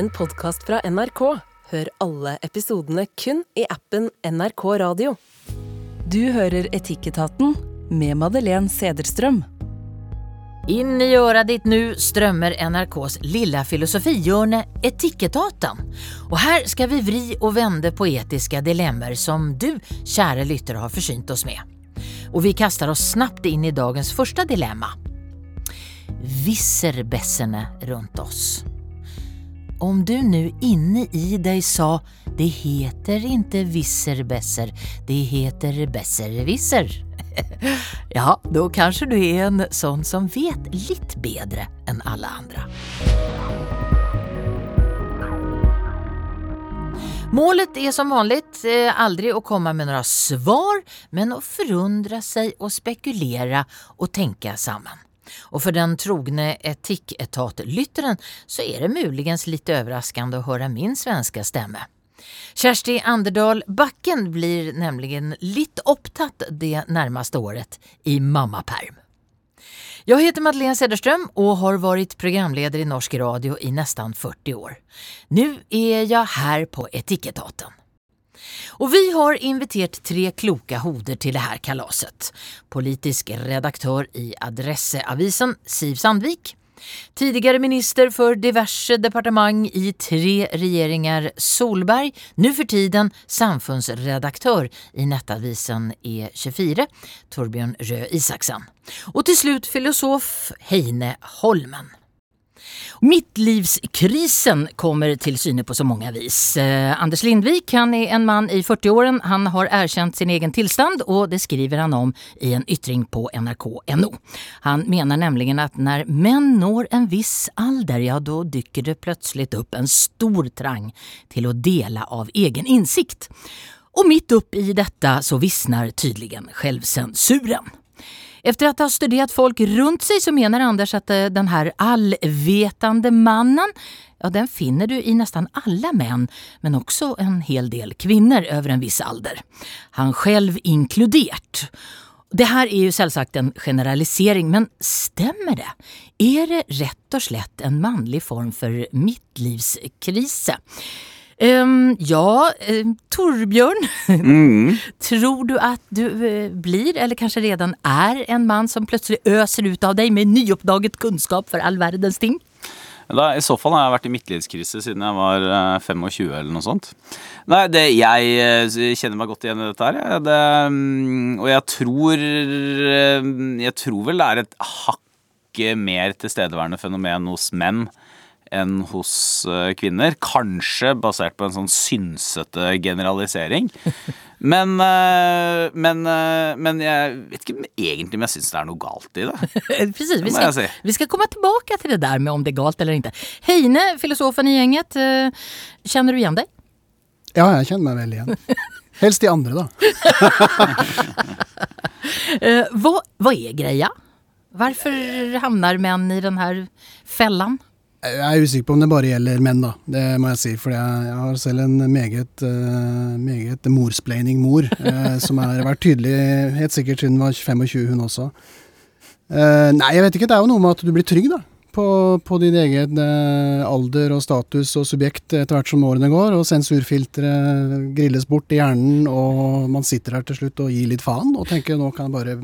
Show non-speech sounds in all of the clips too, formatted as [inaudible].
en podkast fra NRK. Hør alle episodene kun i appen NRK Radio. Du hører Etikketaten med Madeleine Sederstrøm. Inn i øret ditt nå strømmer NRKs lilla filosofihjørne Etikketaten. Og her skal vi vri og vende på etiske dilemmaer som du, kjære lyttere, har forsynt oss med. Og vi kaster oss snabbt inn i dagens første dilemma. Visserbessene rundt oss. Om du nu inne i deg sa det heter inte visserbesser, det heter besserwisser. [laughs] ja, da kanskje du er en sånn som vet litt bedre enn alle andre. Målet er som vanlig eh, aldri å komme med noen svar, men å forundre seg og spekulere og tenke sammen. Og for den trogne etikketatlytteren så er det muligens litt overraskende å høre min svenske stemme. Kjersti Anderdal Bakken blir nemlig litt opptatt det nærmeste året i mammaperm. Jeg heter Madeleine Cederström og har vært programleder i norsk radio i nesten 40 år. Nå er jeg her på Etikettaten. Og vi har invitert tre kloka hoder til det här kalaset. Politisk redaktør i Adresseavisen, Siv Sandvik. Tidigare minister for diverse departement i tre regjeringer Solberg, nu för tiden samfunnsredaktør i nettavisen E24, Torbjørn Røe Isaksen. Og til slut filosof Heine Holmen. Midtlivskrisen kommer til syne på så mange vis. Eh, Anders Lindvik han er en mann i 40-åren. Han har erkjent sin egen tilstand, og det skriver han om i en ytring på nrk.no. Han mener nemlig at når menn når en viss alder, ja, da dyker det plutselig opp en stor trang til å dele av egen innsikt. Og midt i dette så visner tydelig selvsensuren. Efter att ha studerat folk rundt seg så mener Anders at eh, den her allvetande mannen ja, den finner du i nesten alle menn, men også en hel del kvinner over en viss alder. Han selv inkludert. Det her er jo selvsagt en generalisering, men stemmer det? Er det rett og slett en mannlig form for midtlivskrise? Um, ja, uh, Torbjørn. Mm. [laughs] tror du at du uh, blir, eller kanskje redan er, en mann som plutselig øser ut av deg med nyoppdaget kunnskap for all verdens ting? Da, I så fall har jeg vært i midtlivskrise siden jeg var uh, eh, 25 eller noe sånt. Nei, det, jeg kjenner meg godt igjen i dette her. Det, um, og jeg tror Jeg tror vel det er et hakk mer tilstedeværende fenomen hos menn enn hos eh, kvinner. Kanskje basert på en sånn synsete generalisering. [laughs] Men, eh, men, eh, men jeg vet ikke egentlig om jeg syns det er noe galt i det. [laughs] Precis, vi skal, si. vi skal komme tilbake til det der med om det er galt eller ikke. Heine, filosofen i gjenget. Kjenner du igjen deg? Ja, jeg kjenner meg vel igjen. [laughs] Helst de andre, da. hva, hva er greia? Hvorfor havner menn i denne fellen? Jeg er usikker på om det bare gjelder menn, da. Det må jeg si. For jeg, har selv en meget, uh, meget morsplaining mor, uh, [laughs] som har vært tydelig helt sikkert siden hun var 25, hun også. Uh, nei, jeg vet ikke. Det er jo noe med at du blir trygg, da. På, på din egen alder og status og subjekt etter hvert som årene går, og sensurfilteret grilles bort i hjernen, og man sitter her til slutt og gir litt faen og tenker nå kan jeg bare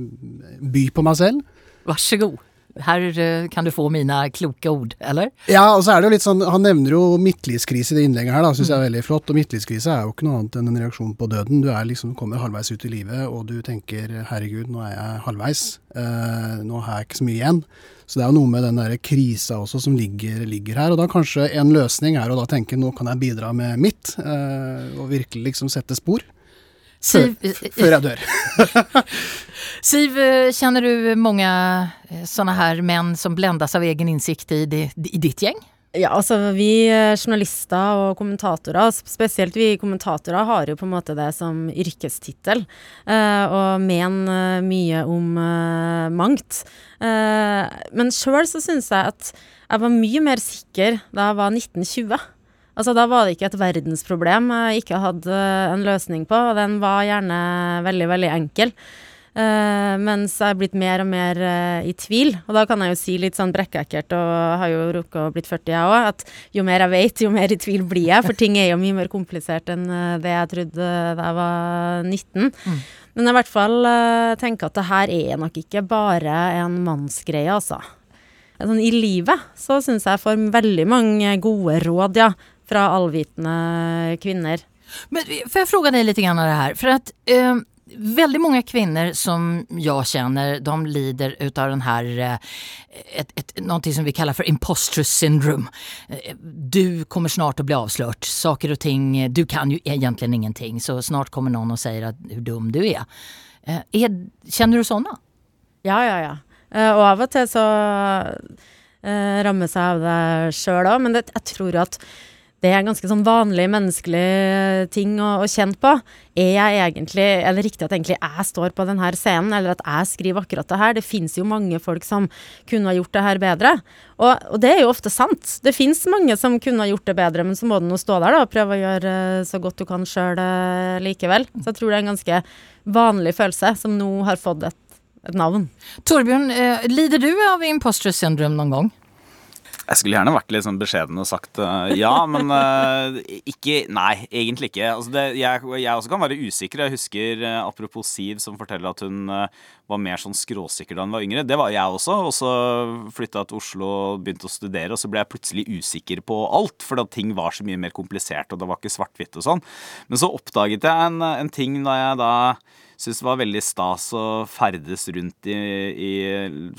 by på meg selv. Vær så god. Her eh, kan du få mine kloke ord, eller? Ja, og så er det jo litt sånn Han nevner jo midtlivskrise i det innlegget her, da, syns jeg er veldig flott. Og midtlivskrise er jo ikke noe annet enn en reaksjon på døden. Du er liksom, kommer halvveis ut i livet, og du tenker 'herregud, nå er jeg halvveis'. Eh, nå har jeg ikke så mye igjen. Så det er jo noe med den der krisa også som ligger, ligger, her. Og da kanskje en løsning er å da tenke 'nå kan jeg bidra med mitt', eh, og virkelig liksom sette spor. Før, før jeg dør. [laughs] Siv, kjenner du mange eh, sånne her menn som blendes av egen innsikt i, i ditt gjeng? Ja, altså vi eh, journalister og kommentatorer, spesielt vi kommentatorer, har jo på en måte det som yrkestittel. Eh, og mener mye om eh, mangt. Eh, men sjøl så syns jeg at jeg var mye mer sikker da jeg var 1920. Altså, da var det ikke et verdensproblem jeg ikke hadde en løsning på, og den var gjerne veldig, veldig enkel. Eh, mens jeg er blitt mer og mer uh, i tvil. Og da kan jeg jo si litt sånn brekkekkert, og har jo rukket å blitt 40 jeg òg, at jo mer jeg vet, jo mer i tvil blir jeg. For ting er jo mye mer komplisert enn uh, det jeg trodde da jeg var 19. Mm. Men jeg i hvert fall tenker at det her er nok ikke bare en mannsgreie, altså. Sånn, I livet så syns jeg jeg får veldig mange gode råd, ja, fra allvitende kvinner. Men får jeg fråga deg litt grann av det her? For at väldigt många kvinnor som jag känner, de lider utav den här, eh, ett, som vi kallar för imposter syndrome. Eh, du kommer snart att bli avslört. Saker och ting, du kan ju egentligen ingenting. Så snart kommer någon och säger att hur dum du är. Eh, är känner du sådana? Ja, ja, ja. Og av og til så uh, rammes jeg av det sjøl òg, men det, jeg tror at det er en ganske sånn vanlig menneskelig ting å, å kjenne på. Er egentlig, er det riktig at egentlig jeg står på denne scenen, eller at jeg skriver akkurat det her? Det fins jo mange folk som kunne ha gjort det her bedre. Og, og det er jo ofte sant. Det fins mange som kunne ha gjort det bedre, men så må du nå stå der da, og prøve å gjøre eh, så godt du kan sjøl likevel. Så jeg tror det er en ganske vanlig følelse som nå har fått et, et navn. Torbjørn, eh, lider du av imposter syndrome noen gång? Jeg skulle gjerne vært litt sånn beskjeden og sagt eh, ja, men eh, ikke Nei, egentlig ikke. Altså det, jeg, jeg også kan være usikker. Jeg husker, eh, apropos Siv, som forteller at hun var mer sånn skråsikker da hun var yngre. Det var jeg også. Og så flytta jeg til Oslo og begynte å studere, og så ble jeg plutselig usikker på alt. For da ting var så mye mer komplisert, og det var ikke svart-hvitt og sånn. Men så oppdaget jeg en, en ting da jeg da syntes det var veldig stas å ferdes rundt i, i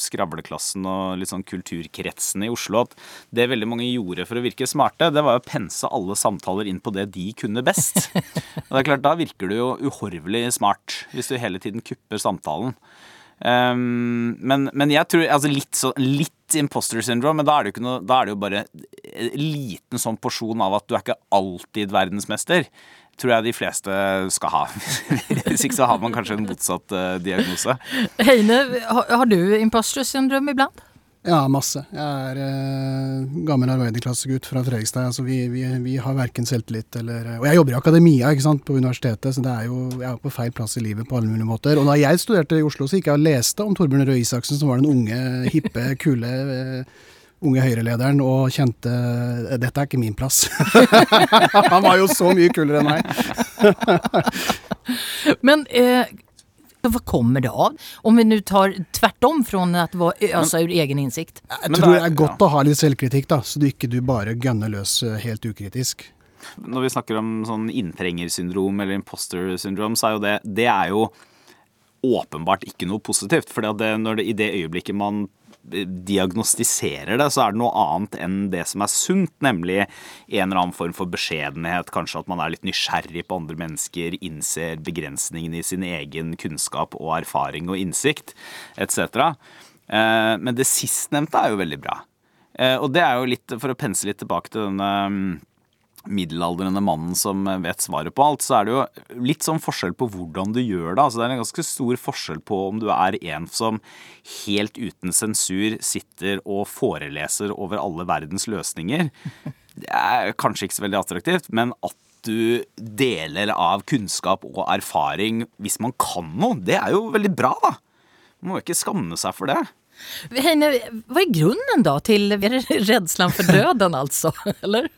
skravleklassen og litt sånn kulturkretsen i Oslo. At det veldig mange gjorde for å virke smarte, det var å pense alle samtaler inn på det de kunne best. [laughs] Og det er klart, Da virker du jo uhorvelig smart, hvis du hele tiden kupper samtalen. Um, men, men jeg tror altså litt, så, litt imposter syndrome, men da er, det jo noe, da er det jo bare en liten sånn porsjon av at du er ikke alltid verdensmester tror jeg de fleste skal ha. [laughs] Hvis ikke så har man kanskje en motsatt uh, diagnose. Heine, har, har du imposter syndrom iblant? Ja, masse. Jeg er eh, gammel arbeiderklassegutt fra Fredrikstad. Altså vi, vi, vi har verken selvtillit eller Og jeg jobber i akademia ikke sant, på universitetet, så det er jo, jeg er på feil plass i livet på alle mulige måter. Og da jeg studerte i Oslo, så gikk jeg og leste om Torbjørn Røe Isaksen, som var den unge, hippe, kule eh, unge Høyre-lederen og kjente dette er ikke min plass. [laughs] Han var jo så mye kulere enn meg. [laughs] Men eh, hva kommer det av? Om vi nu tar tvertom fra att altså ösa egen innsikt. Jeg tror det det er- godt å ha litt selvkritikk, da, så du ikke du bare gønner løs eh, helt ukritisk. Når vi snakker om sånn inntrengersyndrom eller imposter syndrom, så er jo det Det er jo åpenbart ikke noe positivt. For i det øyeblikket man diagnostiserer det, så er det noe annet enn det som er sunt, nemlig en eller annen form for beskjedenhet, kanskje at man er litt nysgjerrig på andre mennesker, innser begrensningene i sin egen kunnskap og erfaring og innsikt, etc. Eh, Men det sistnevnte er jo veldig bra. Eh, Og det er jo litt, for å pense litt tilbake til denne middelaldrende mannen som vet svaret på alt, så er det jo litt sånn forskjell på hvordan du gjør det. Altså det er en ganske stor forskjell på om du er en som helt uten sensur sitter og foreleser over alle verdens løsninger. Det er kanskje ikke så veldig attraktivt, men at du deler av kunnskap og erfaring hvis man kan noe, det er jo veldig bra, da. Man må jo ikke skamme seg for det. Heine, er grunnen da til redselen for døden, altså? Eller?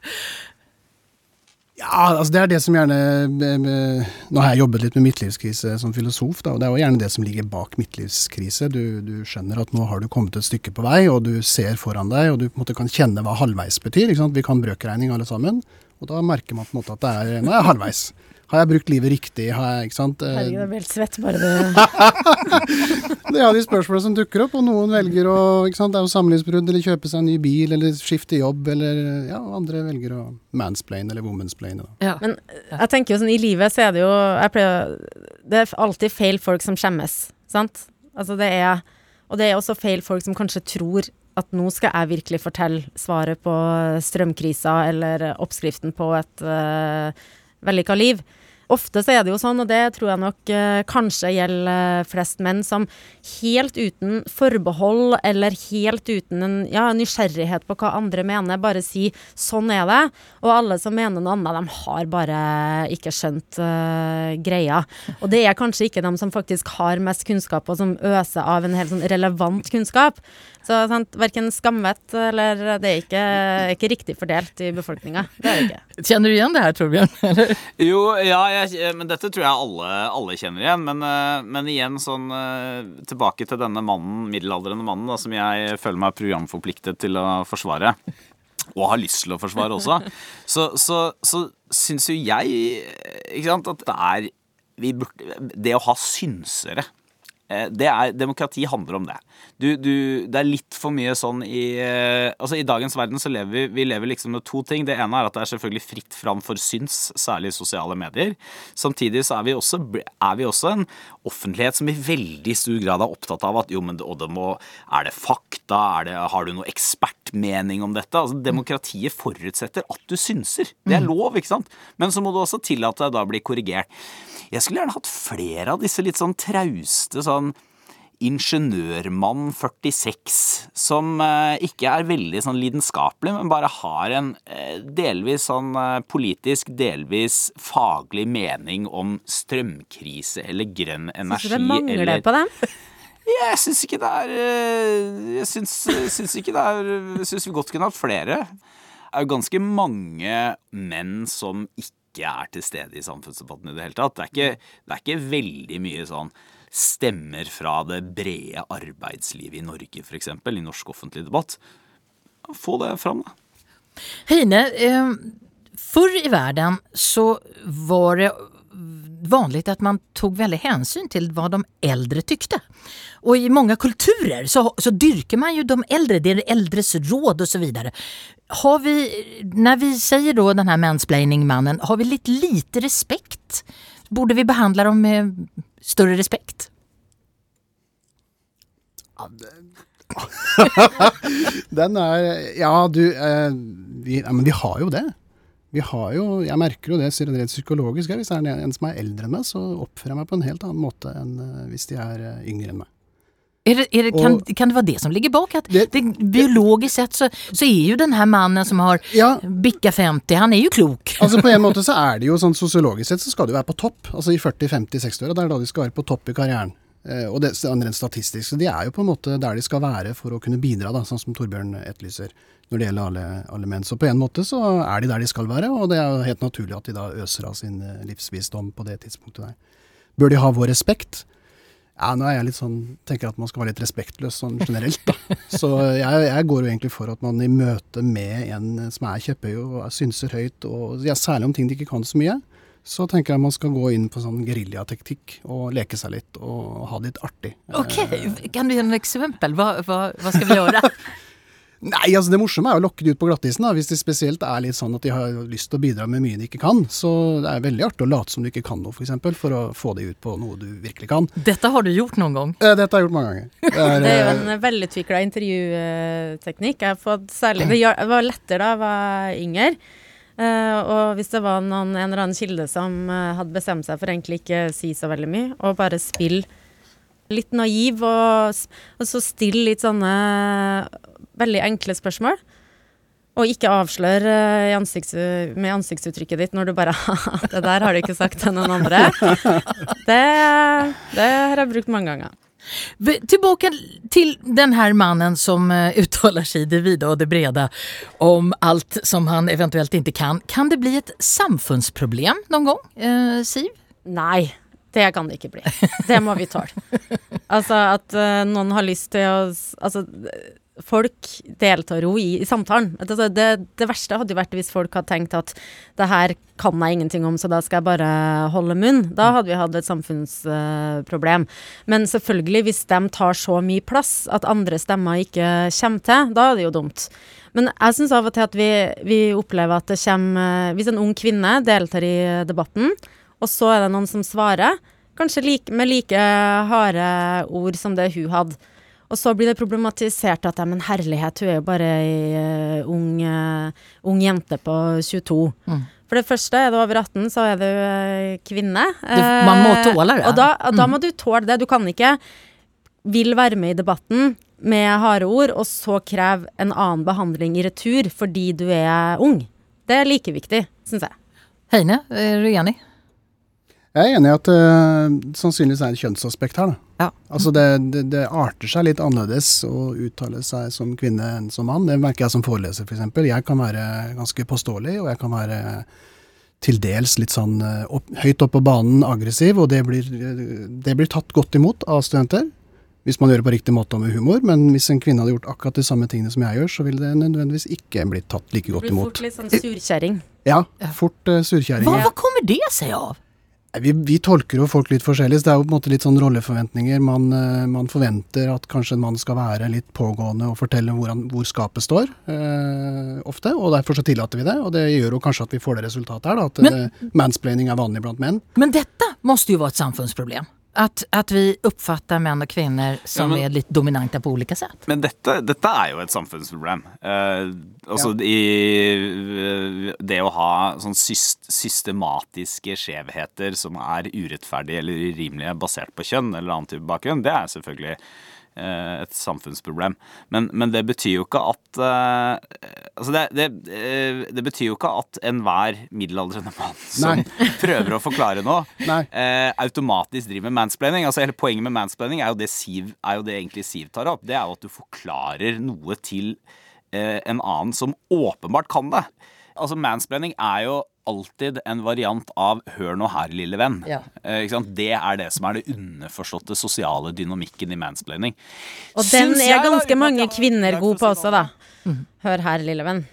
Ja, altså det er det som gjerne eh, eh, Nå har jeg jobbet litt med midtlivskrise som filosof, da, og det er jo gjerne det som ligger bak midtlivskrise. Du, du skjønner at nå har du kommet et stykke på vei, og du ser foran deg, og du på en måte kan kjenne hva halvveis betyr. Vi kan brøkregning alle sammen, og da merker man på en måte at det er Nå er jeg halvveis. Har jeg brukt livet riktig? Har jeg, ikke sant? Eh, Herregud, jeg blir helt svett bare det. [laughs] Det er de spørsmålene som dukker opp, og noen velger å ikke sant? Det er jo samlivsbrudd, eller kjøpe seg en ny bil, eller skifte jobb, eller ja, andre velger å mansplaine eller womansplaine. Ja. Men jeg tenker jo sånn, i livet så er det jo jeg pleier, Det er alltid feil folk som skjemmes, sant? Altså det er Og det er også feil folk som kanskje tror at nå skal jeg virkelig fortelle svaret på strømkrisa eller oppskriften på et uh, vellykka liv. Ofte så er det jo sånn, og det tror jeg nok eh, kanskje gjelder flest menn, som helt uten forbehold eller helt uten en ja, nysgjerrighet på hva andre mener, bare si 'sånn er det'. Og alle som mener noe annet, de har bare ikke skjønt eh, greia. Og det er kanskje ikke de som faktisk har mest kunnskap, og som øser av en helt sånn relevant kunnskap. Så sant, verken skamvett eller Det er ikke, ikke riktig fordelt i befolkninga. Det er det ikke. Kjenner du igjen det her, Torbjørn? Jo, ja, jeg, men dette tror jeg alle, alle kjenner igjen. Men, eh, men, igjen sånn eh, tilbake til denne mannen, middelaldrende mannen da, som jeg føler meg programforpliktet til å forsvare. Og har lyst til å forsvare også. [laughs] Så, så, så syns jo jeg ikke sant, at det er burde, Det å ha synsere Eh, er, demokrati handler om det. Du, du, det er litt for mye sånn i eh, Altså I dagens verden så lever vi, vi lever liksom med to ting. Det ene er at det er selvfølgelig fritt fram for syns, særlig i sosiale medier. Samtidig så er vi også, er vi også en offentlighet som i veldig stor grad er opptatt av at jo, men og det må, er det fakta? Er det, har du noe ekspertmening om dette? Altså Demokratiet forutsetter at du synser. Det er mm. lov, ikke sant? Men så må du også tillate deg da å bli korrigert. Jeg skulle gjerne hatt flere av disse litt sånn trauste sånn ingeniørmann 46 som eh, ikke er veldig sånn lidenskapelig, men bare har en eh, delvis sånn eh, politisk, delvis faglig mening om strømkrise eller grønn energi. Syns du det mangler eller, på dem? Jeg syns ikke det er Jeg syns, ikke det er Syns vi godt kunne hatt flere. Det er jo ganske mange menn som ikke er til stede i samfunnsdebatten i det hele tatt. Det er ikke, det er ikke veldig mye sånn stemmer fra det brede arbeidslivet i Norge, f.eks., i norsk offentlig debatt. Få det fram, da. Heine, eh, før i verden så var det vanlig at man tok veldig hensyn til hva de eldre tykte. Og i mange kulturer så, så dyrker man jo de eldre, det er eldres råd og så videre. Har vi, når vi sier da den mansplaining-mannen, har vi litt lite respekt? Borde vi behandle dem med større respekt? [laughs] den er Ja, du eh, vi, ja, Men vi har jo det. Vi har jo, Jeg merker jo det rent psykologisk. Hvis det er en som er eldre enn meg, så oppfører jeg meg på en helt annen måte enn eh, hvis de er eh, yngre enn meg. Er det, er det, kan, og, kan, det være det som ligger bak? At det, biologisk sett så, så, er jo den her mannen som har ja, bikka 50, han er jo klok. [laughs] altså På en måte så er det jo sånn sosiologisk sett så skal du være på topp. Altså i 40-50-60-åra, det er da de skal være på topp i karrieren. Eh, og det rent statistisk. Så de er jo på en måte der de skal være for å kunne bidra, da, sånn som Torbjørn etterlyser når det gjelder alle, alle, menn. Så på en måte så er de der de skal være, og det er jo helt naturlig at de da øser av sin eh, livsvisdom på det tidspunktet der. Bør de ha vår respekt? Ja, nå er jeg litt sånn, tenker at man skal være litt respektløs sånn generelt, da. [laughs] Så jeg, jeg, går jo egentlig for at man i møte med en som er kjepphøy og synser høyt, og ja, særlig om ting de ikke kan så mye, så tenker jeg man skal gå inn på sånn geriljateknikk og leke seg litt og ha det litt artig. Ok, Kan du gi noen eksempel? Hva, hva, hva skal vi gjøre? [laughs] Nei, altså det morsomme er å lokke de ut på glattisen. da, Hvis det spesielt er litt sånn at de har lyst til å bidra med mye de ikke kan. Så det er veldig artig å late som du ikke kan noe, f.eks. For, eksempel, for å få de ut på noe du virkelig kan. Dette har du gjort noen gang? Eh, dette har jeg gjort mange ganger. [laughs] Det er, det er jo en velutvikla intervjuteknikk. Jeg har fått særlig Det var lettere da jeg var yngre. Uh, og hvis det var noen, en eller annen kilde som uh, hadde bestemt seg for egentlig ikke si så veldig mye, og bare spille litt naiv, og, og så stille litt sånne veldig enkle spørsmål. Og ikke avslør uh, ansikts, med ansiktsuttrykket ditt når du bare [laughs] Det der har du ikke sagt til noen andre. [laughs] Det, det har jeg brukt mange ganger. Tilbake til den her mannen som uh, uttaler seg i det vide og det brede om alt som han eventuelt ikke kan. Kan det bli et samfunnsproblem noen gang, uh, Siv? Nei, det kan det ikke bli. Det må vi tåle. [laughs] Altså at uh, noen har lyst til å Altså folk deltar jo i, i samtalen. Det, det, det, verste hadde jo vært hvis folk hadde tenkt at det her kan jeg ingenting om, så da skal jeg bare holde munn. Da hadde vi hatt et samfunnsproblem. Uh, Men selvfølgelig, hvis de tar så mye plass at andre stemmer ikke kommer til, da er det jo dumt. Men jeg syns av og til at vi, vi, opplever at det kommer Hvis en ung kvinne deltar i debatten, og så er det noen som svarer, kanskje like, med like harde ord som det hun hadde Og så blir det problematisert at ja, men herlighet, hun er jo bare ei uh, ung, uh, ung jente på 22. Mm. For det første, er du over 18, så er du eh, kvinne. Du- man må tåle det. Og da, da Mm. må du tåle det. Du kan ikke vil være med i debatten med harde ord, og så kreve en annen behandling i retur fordi du er ung. Det er like viktig, syns jeg. Heine, er du enig? Jeg er enig i at det sannsynligvis er et kjønnsaspekt her. Da. Ja. Altså det, det, det arter seg litt annerledes å uttale seg som kvinne enn som mann. Det merker jeg som foreleser f.eks. Jeg kan være ganske påståelig, og jeg kan være til dels litt sånn eh, opp, høyt opp på banen aggressiv, og det blir, det blir tatt godt imot av studenter. Hvis man gjør det på riktig måte og med humor, men hvis en kvinne hadde gjort akkurat de samme tingene som jeg gjør, så ville det nødvendigvis ikke blitt tatt like godt imot. Det blir imot. fort litt sånn surkjerring. Ja, fort uh, surkjerring. Hva, hva kommer det seg av? Vi, vi tolker jo folk litt forskjellig. så Det er jo på en måte litt sånn rolleforventninger. Man, eh, man forventer at kanskje en mann skal være litt pågående og fortelle hvor, han, hvor skapet står, eh, ofte. Og derfor så tillater vi det. Og det gjør jo kanskje at vi får det resultatet her, da. At Men- det, mansplaining er vanlig blant menn. Men dette måste jo være et samfundsproblem. Att, at, vi oppfatter menn og kvinner som Ja, men- er litt dominante på ulike sett. Men dette, dette er jo et samfunnsproblem. Eh, altså i det å ha sånn syst, systematiske skjevheter som er urettferdige eller urimelige basert på kjønn eller annen type bakgrunn, det er selvfølgelig eh, et samfunnsproblem. Men, men det betyr jo ikke at eh, Altså det, det, eh, det betyr jo ikke at enhver middelaldrende mann [laughs] som prøver å forklare noe, [laughs] Nei. eh, automatisk driver med mansplaining. Altså hele Poenget med mansplaining er jo det, Siv, er jo det egentlig Siv tar opp. Det er jo at du forklarer noe til eh, en annen som åpenbart kan det. Altså Mansplaining er jo alltid en variant av 'hør nå her, lille venn'. Ja. Eh, ikke sant? Det er det som er det underforståtte sosiale dynamikken i mansplaining. Og den Syns er ganske da, mange kvinner gode på også, da. Mm. Hør her, lille venn.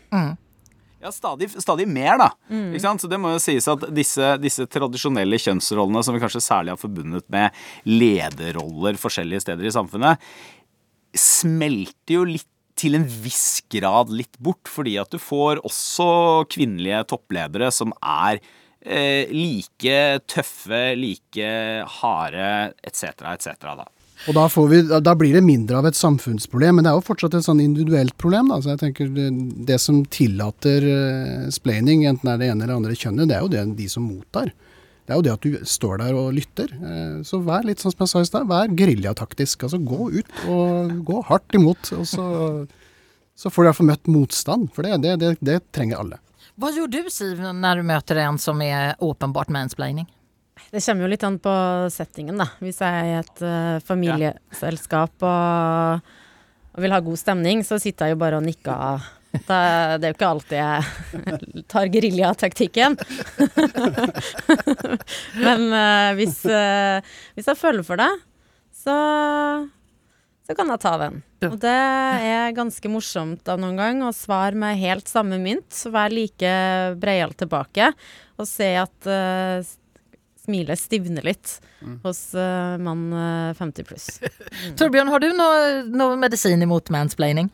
Ja, stadig, stadig mer, da. Ikke sant? Så det må jo sies at disse, disse tradisjonelle kjønnsrollene, som vi kanskje særlig har forbundet med lederroller forskjellige steder i samfunnet, smelter jo litt til en viss grad litt bort, fordi at du får også kvinnelige toppledere som er eh, like tøffe, like harde, etc., etc., da. Og da, vi, da- blir det mindre av et samfunnsproblem, men det er jo fortsatt et sånn individuelt problem. Da. Så jeg tenker det, det som tillater uh, splaining, enten det er det ene eller andre kjønnet, det er jo det de som mottar. Det er jo det at du står der og lytter. Eh, Så vær litt sånn som jeg sa i stad, vær geriljataktisk. Altså gå ut og gå hardt imot. Og så, så får du i hvert fall møtt motstand, for det, det, det, det trenger alle. Hva gjør du Siv når du møter en som er åpenbart mansplaining? Det kommer jo litt an på settingen, da. Hvis jeg er i et uh, familieselskap og, og vil ha god stemning, så sitter jeg jo bare og nikker. Da, det er jo ikke alltid jeg tar geriljataktikken. Men eh, hvis, eh, hvis jeg føler for det, så, så kan jeg ta den. Og det er ganske morsomt da noen gang å svare med helt samme mynt, være like breial tilbake, og se at uh, smilet stivner litt hos uh, mann eh, 50 pluss. [laughs] Torbjørn, har du noe, noe medisin imot mansplaining?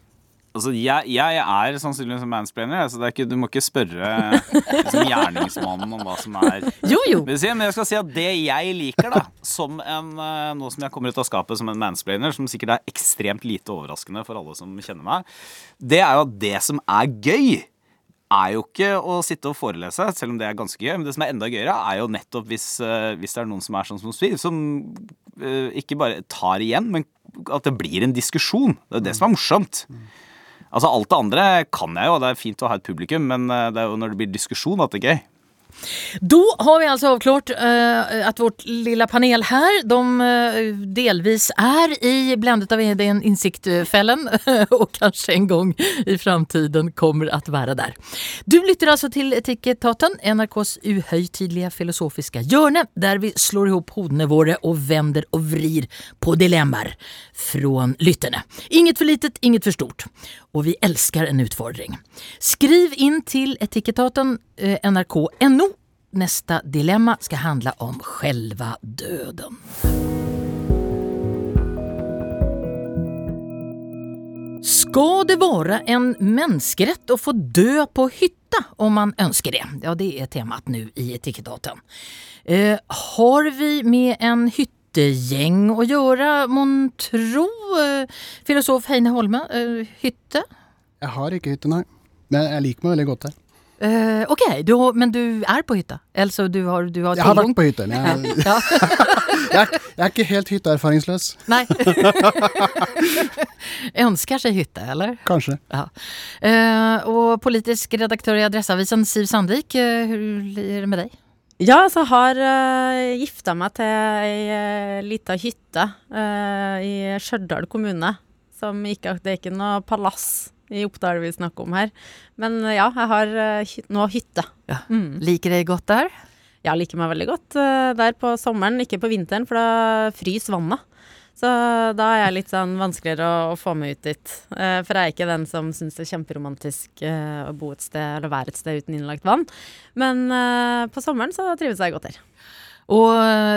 Altså, jeg, jeg er sannsynligvis en mansplainer, så det er ikke, du må ikke spørre liksom, gjerningsmannen om hva som er Jo, jo. Men jeg skal si at det jeg liker, da, som en, eh, nå som jeg kommer ut av skapet som en mansplainer, som sikkert er ekstremt lite overraskende for alle som kjenner meg, det er jo at det som er gøy, er jo ikke å sitte og forelese, selv om det er ganske gøy. Men det som er enda gøyere, er jo nettopp hvis, eh, hvis det er noen som er sånn som Sviv, som ikke bare tar igjen, men at det blir en diskusjon. Det er det som er morsomt. Altså Alt det andre kan jeg jo, det er fint å ha et publikum, men eh, det er jo når det blir diskusjon at det er gøy. Da har vi altså avklart uh, at vårt lilla panel her de uh, delvis er i blendet av den innsiktfellen, og kanskje en gang [laughs] i framtiden kommer at være der. Du lytter altså til Etikettaten, NRKs uhøytidelige filosofiske hjørne, der vi slår ihop hodene våre og vender og vrir på dilemmaer fra lytterne. Inget for litet, inget for stort. Och vi älskar en utfordring. Skriv in till Etikettaten eh, NRK.no. Nästa dilemma ska handla om själva döden. Ska det vara en menneskerett å få dö på hytta om man ønsker det? Ja, det er temat nu i Etikettaten. Eh, har vi med en hytta hyttegäng att göra, mon tro? Eh, filosof Heine Holme, eh, hytte? Jeg har ikke hytte, nei. Men jeg liker meg veldig godt her. Uh, ok, du men du er på hytta? Altså, du har, du har Jeg har vært på hytte, men jeg, [laughs] Ja. [laughs] jeg, jeg er ikke helt hytteerfaringsløs. [laughs] Nei. Ønsker seg hytte, eller? Kanskje. Ja. Uh, og politisk redaktør i Adressavisen, Siv Sandvik, hvordan hur er det med dig? Ja, så har uh, gifta meg til ei uh, lita hytte uh, i Stjørdal kommune. Som ikke, det er ikke noe palass i Oppdal vi snakker om her. Men uh, ja, jeg har eh, hy nå hytte. Ja. Mm. Liker dig godt der? Jeg liker meg veldig godt eh, der på sommeren, ikke på vinteren, for da fryser vannet. Så da er jeg litt sånn vanskeligere å, å få meg ut dit. Eh, for jeg er ikke den som syns det er kjemperomantisk eh, å bo et sted eller være et sted uten innlagt vann. Men eh, på sommeren så trives jeg godt her. Og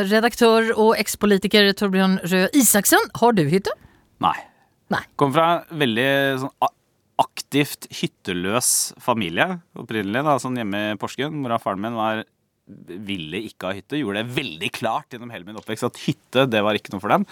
redaktør og ekspolitiker Torbjørn Røe Isaksen, har du hytte? Nei. Nei. Kommer fra en veldig sånn aktivt hytteløs familie opprinnelig. da, sånn Hjemme i Porsgrunn. Mora og faren min var ville ikke ha hytte. Gjorde det veldig klart gjennom hele min oppvekst at hytte det var ikke noe for dem.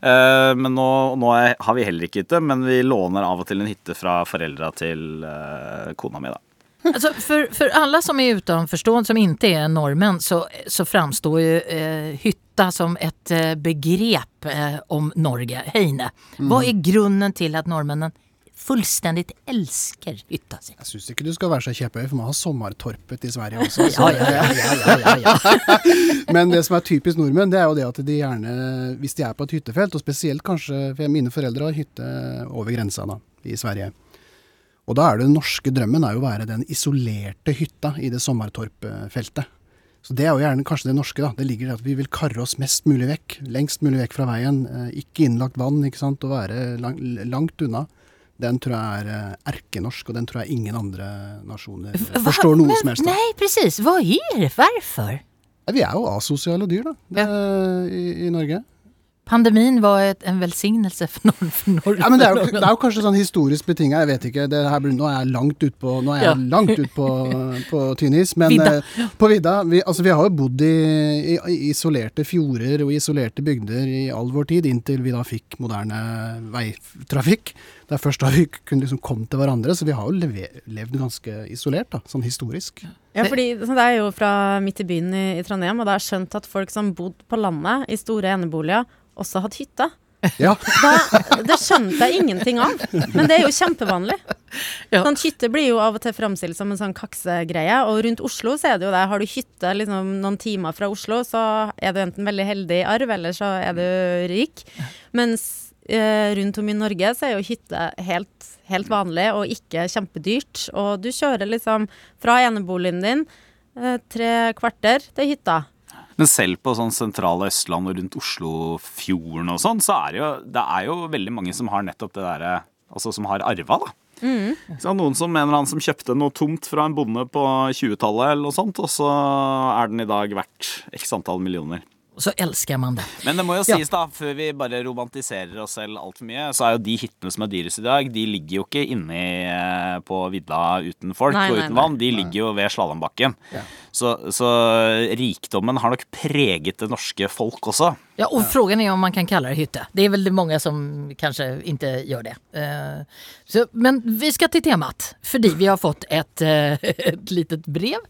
Eh, men nå, nå er, har vi heller ikke hytte, men vi låner av og til en hytte fra foreldra til eh, kona mi. da. Alltså for, for alle som er utenforstående, som ikke er nordmenn, så, så framstår jo eh, hytta som et eh, begrepp eh, om Norge, Heine. Hva er grunnen til at norrmännen fullständigt älskar hytta si? Jeg syns ikke du skal være så kjepphøy, for man har sommertorpet i Sverige også. Ja, ja, ja, ja, ja. [laughs] Men det som er typisk nordmenn, det er jo det at de gjerne, hvis de er på et hyttefelt, og spesielt kanskje for mine foreldre har hytte over grensa da, i Sverige. Og da er det den norske drømmen er jo å være den isolerte hytta i det sommertorpfeltet. Så det er jo gjerne kanskje det norske, da. Det ligger i at vi vil karre oss mest mulig vekk. Lengst mulig vekk fra veien. eh, Ikke innlagt vann, ikke sant. Og være lang, langt unna. Den tror jeg er eh, erkenorsk, og den tror jeg ingen andre nasjoner eh, forstår noe som helst av. Nei, precis. Hva er det? Hvorfor? Vi er jo asosiale dyr, da, det, i, i Norge. Pandemien var et, en velsignelse for noen for Norge. Ja, men det er, jo, det er jo kanskje sånn historisk betinga, jeg vet ikke. Det her, nå er jeg langt ut på, nå er jeg Ja. langt ut på, [laughs] på tynn is. Men Vidda. eh, på vidda vi, altså, vi har jo bodd i, i, i isolerte fjorder og isolerte bygder i all vår tid, inntil vi da fikk moderne veitrafikk. Det er først da vi kunne liksom komme til hverandre, så vi har jo leve, levd ganske isolert, da, sånn historisk. Ja, fordi Det er jo fra midt i byen i, i Trondheim, og det er skjønt at folk som bodde på landet i store eneboliger, også hadde hytte. Ja, [laughs] Da, det skjønte jeg ingenting av, men det er jo kjempevanlig. [laughs] Ja. Sånn, hytte blir jo av og til framstilt som en sånn kaksegreie, og rundt Oslo så er det jo det. Har du hytte liksom, noen timer fra Oslo, så er du enten veldig heldig i arv, eller så er du rik. Mens rundt om i Norge så er jo hytte helt, helt vanlig og ikke kjempedyrt. Og du kjører liksom fra eneboligen din eh, tre kvarter til hytta. Men selv på sånn sentrale Østland og rundt Oslofjorden og sånn, så er det jo, det er jo veldig mange som har nettopp det derre Altså som har arva, da. Mm. Noen som mener han som kjøpte noe tomt fra en bonde på 20-tallet eller noe sånt, og så er den i dag verdt x antall millioner. Så elsker man det. Men det må jo Ja. sies, da, før vi bare romantiserer oss selv altfor mye, så er jo de hyttene som er dyrest i dag, de ligger jo ikke inni eh, på vidda uten folk Nei, og uten nei. vann. De ligger jo ved slalåmbakken. Ja. Så, så rikdommen har nok preget det norske folk også. Ja, og frågan er om man kan kalle det hytte. Det er veldig mange som kanskje ikke gjør det. Eh, så, men vi skal til temat, fordi vi har fått et, eh, [laughs] ett litet brev.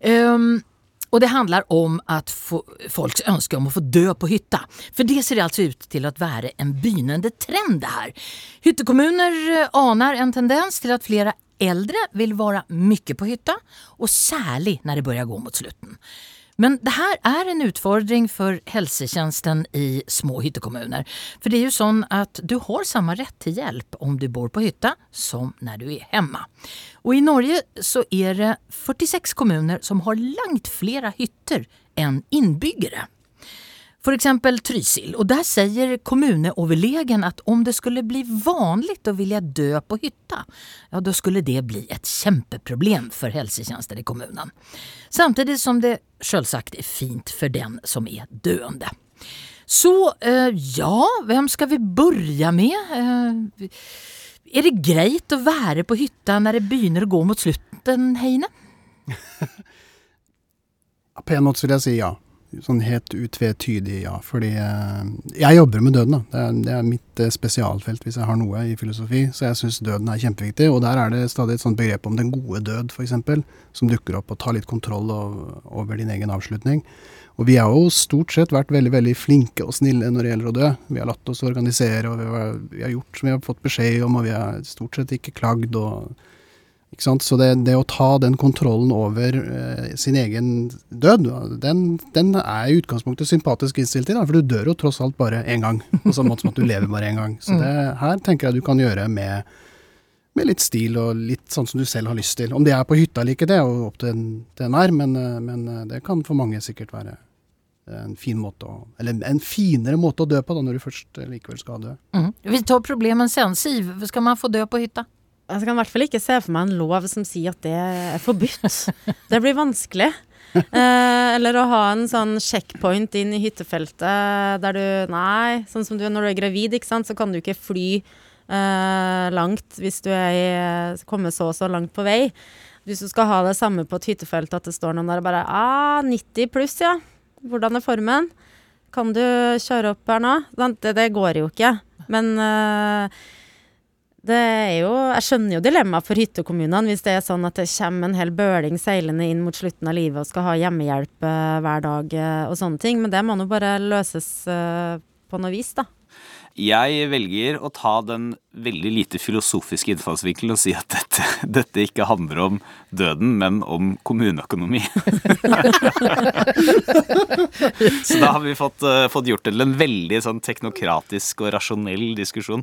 Ehm, och det handler om at få, folks ønske om å få dø på hytta. For det ser altså ut til å være en begynnende trend här. Hyttekommuner aner en tendens til at flere eldre vil være mye på hytta og særlig når det börjar gå mot slutten. Men det här är en utfordring för hälsotjänsten i små hyttekommuner. För det är ju sånn at du har samme rett til hjelp om du bor på hytta som når du er hjemme. Og i Norge så er det 46 kommuner som har langt flere hytter enn inbyggare. For eksempel Trysil, og der sier kommuneoverlegen at om det skulle bli vanlig å ville dø på hytta, ja da skulle det bli et kjempeproblem for helsetjenester i kommunen. Samtidig som det selvsagt er fint for den som er døende. Så eh, ja, hvem skal vi begynne med? Eh, er det greit å være på hytta når det begynner å gå mot slutten, Heine? Måte vil jeg si ja. Sånn helt utvetydig ja. Fordi eh, jeg jobber med døden, da. Det er, det er mitt eh, spesialfelt hvis jeg har noe i filosofi. Så jeg syns døden er kjempeviktig. Og der er det stadig et sånt begrep om den gode død, f.eks. Som dukker opp og tar litt kontroll over, din egen avslutning. Og vi har jo stort sett vært veldig veldig flinke og snille når det gjelder å dø. Vi har latt oss organisere, og vi har, vi har gjort som vi har fått beskjed om, og vi har stort sett ikke klagd. og? Så det, det, å ta den kontrollen over eh, sin egen død, den, den, er i utgangspunktet sympatisk innstilt til, for du dør jo tross alt bare én gang. På samme måte som at du lever bare én gang. Så det her tenker jeg du kan gjøre med, med, litt stil og litt sånn som du selv har lyst til. Om det er på hytta eller ikke, det er jo opp til, enhver, men, eh, men eh, det kan for mange sikkert være en fin måte å, eller en finere måte å dø på da, når du først likevel skal dø. Mm. Vi tar problemen sen. Siv, skal man få dø på hytta? Jeg kan i hvert fall ikke se for meg en lov som sier at det er forbudt. Det blir vanskelig. Eh, eller å ha en sånn checkpoint inn i hyttefeltet der du Nei, sånn som du når du er gravid, ikke sant, så kan du ikke fly eh, langt hvis du er kommet så og så langt på vei. Hvis du skal ha det samme på et hyttefelt, at det står noen der og bare ah, 90 pluss, ja. Hvordan er formen? Kan du kjøre opp her nå? Det, det går jo ikke. Men eh, det er jo, jeg skjønner jo dilemmaet for hyttekommunene hvis det er sånn at det kommer en hel bøling seilende inn mot slutten av livet og skal ha hjemmehjelp uh, hver dag uh, og sånne ting, men det må nå bare løses uh, på noe vis, da. Jeg velger å ta den veldig lite filosofiske innfallsvinkelen og si at dette, [laughs] dette, ikke handler om døden, men om kommuneøkonomi. [laughs] Så da har vi fått, fått gjort det til en veldig sånn teknokratisk og rasjonell diskusjon.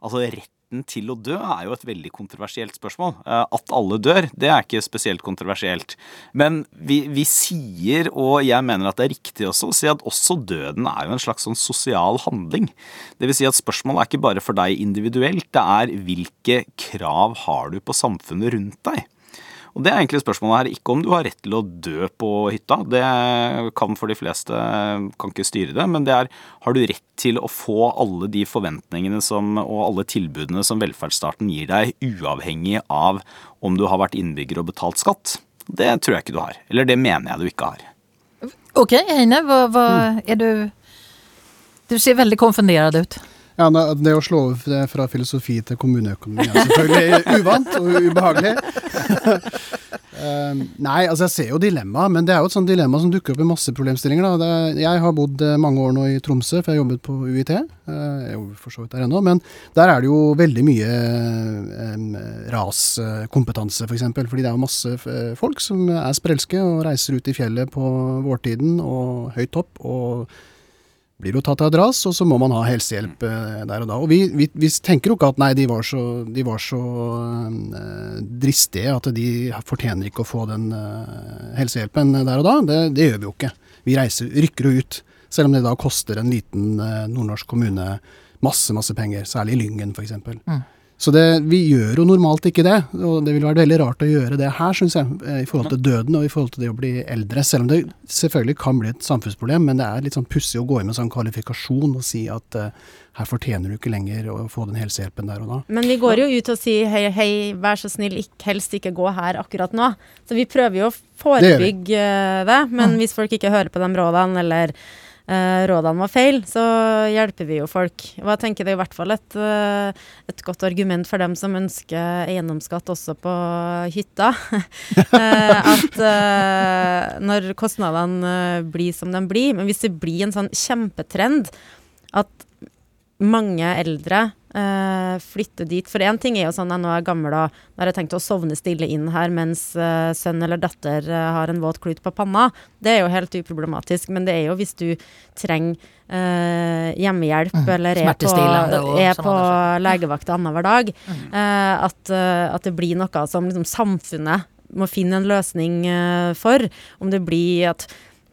Altså, retten til å dø er jo et veldig kontroversielt spørsmål. Eh, at alle dør, det er ikke spesielt kontroversielt. Men vi, vi, sier, og jeg mener at det er riktig også, å si at også døden er jo en slags sånn sosial handling. Det vil si at spørsmålet er ikke bare for deg individuelt, det er hvilke krav har du på samfunnet rundt deg. Og det er egentlig spørsmålet her ikke om du har rett til å dø på hytta, det kan for de fleste, kan ikke styre det, men det er har du rett til å få alle de forventningene som, og alle tilbudene som velferdsstaten gir deg, uavhengig av om du har vært innbygger og betalt skatt. Det tror jeg ikke du har. Eller det mener jeg du ikke har. Ok, Heine, hva, hva er du Du ser veldig konfundert ut. Ja, Det å slå over fra filosofi til kommuneøkonomi er selvfølgelig uvant og ubehagelig. uh, [laughs] nei, altså jeg ser jo dilemmaet, men det er jo et sånt dilemma som dukker opp i masse problemstillinger. Da. Jeg har bodd eh, mange år nå i Tromsø, for jeg har jobbet på UiT. Jeg jeg jo for så vidt der ennå, men der er det jo veldig mye um, raskompetanse, f.eks. For eksempel, fordi det er jo masse folk som er sprelske og reiser ut i fjellet på vårtiden og høyt topp. og blir jo tatt av et ras, og så må man ha helsehjelp eh, der og da. Og vi, vi, vi tenker jo ikke at nei, de var så, de var så uh, dristige at de fortjener ikke å få den uh, helsehjelpen der og da. Det, det, gjør vi jo ikke. Vi reiser, rykker jo ut. Selv om det da koster en liten uh, nordnorsk kommune masse, masse penger. Særlig Lyngen, f.eks. Mm. Så det, vi gjør jo normalt ikke det, og det ville vært veldig rart å gjøre det her, syns jeg. Eh, I forhold til døden og i forhold til det å bli eldre. Selv om det selvfølgelig kan bli et samfunnsproblem, men det er litt sånn pussig å gå inn med sånn kvalifikasjon og si at uh, her fortjener du ikke lenger å få den helsehjelpen der og da. Men vi går jo ut og sier hei, hei, vær så snill, ikke, helst ikke gå her akkurat nå. Så vi prøver jo å forebygge det, det men hvis folk ikke hører på de rådene, eller eh, rådene var feil, så hjelper vi jo folk. Og jeg tenker det er i hvert fall et, eh, et godt argument for dem som ønsker eiendomsskatt også på hytta. [laughs] eh, at eh, når kostnadene eh, blir som de blir, men hvis det blir en sånn kjempetrend at mange eldre uh, flytte dit. For én ting er jo sånn at nå er jeg gammel og nå har jeg tenkt å sovne stille inn her mens uh, sønn eller datter uh, har en våt klut på panna. Det er jo helt uproblematisk. Men det er jo hvis du trenger hjemmehjelp mm. eller er på, er på legevakt annenhver dag, mm. at, at, det blir noe som liksom, samfunnet må finne en løsning for. Om det blir at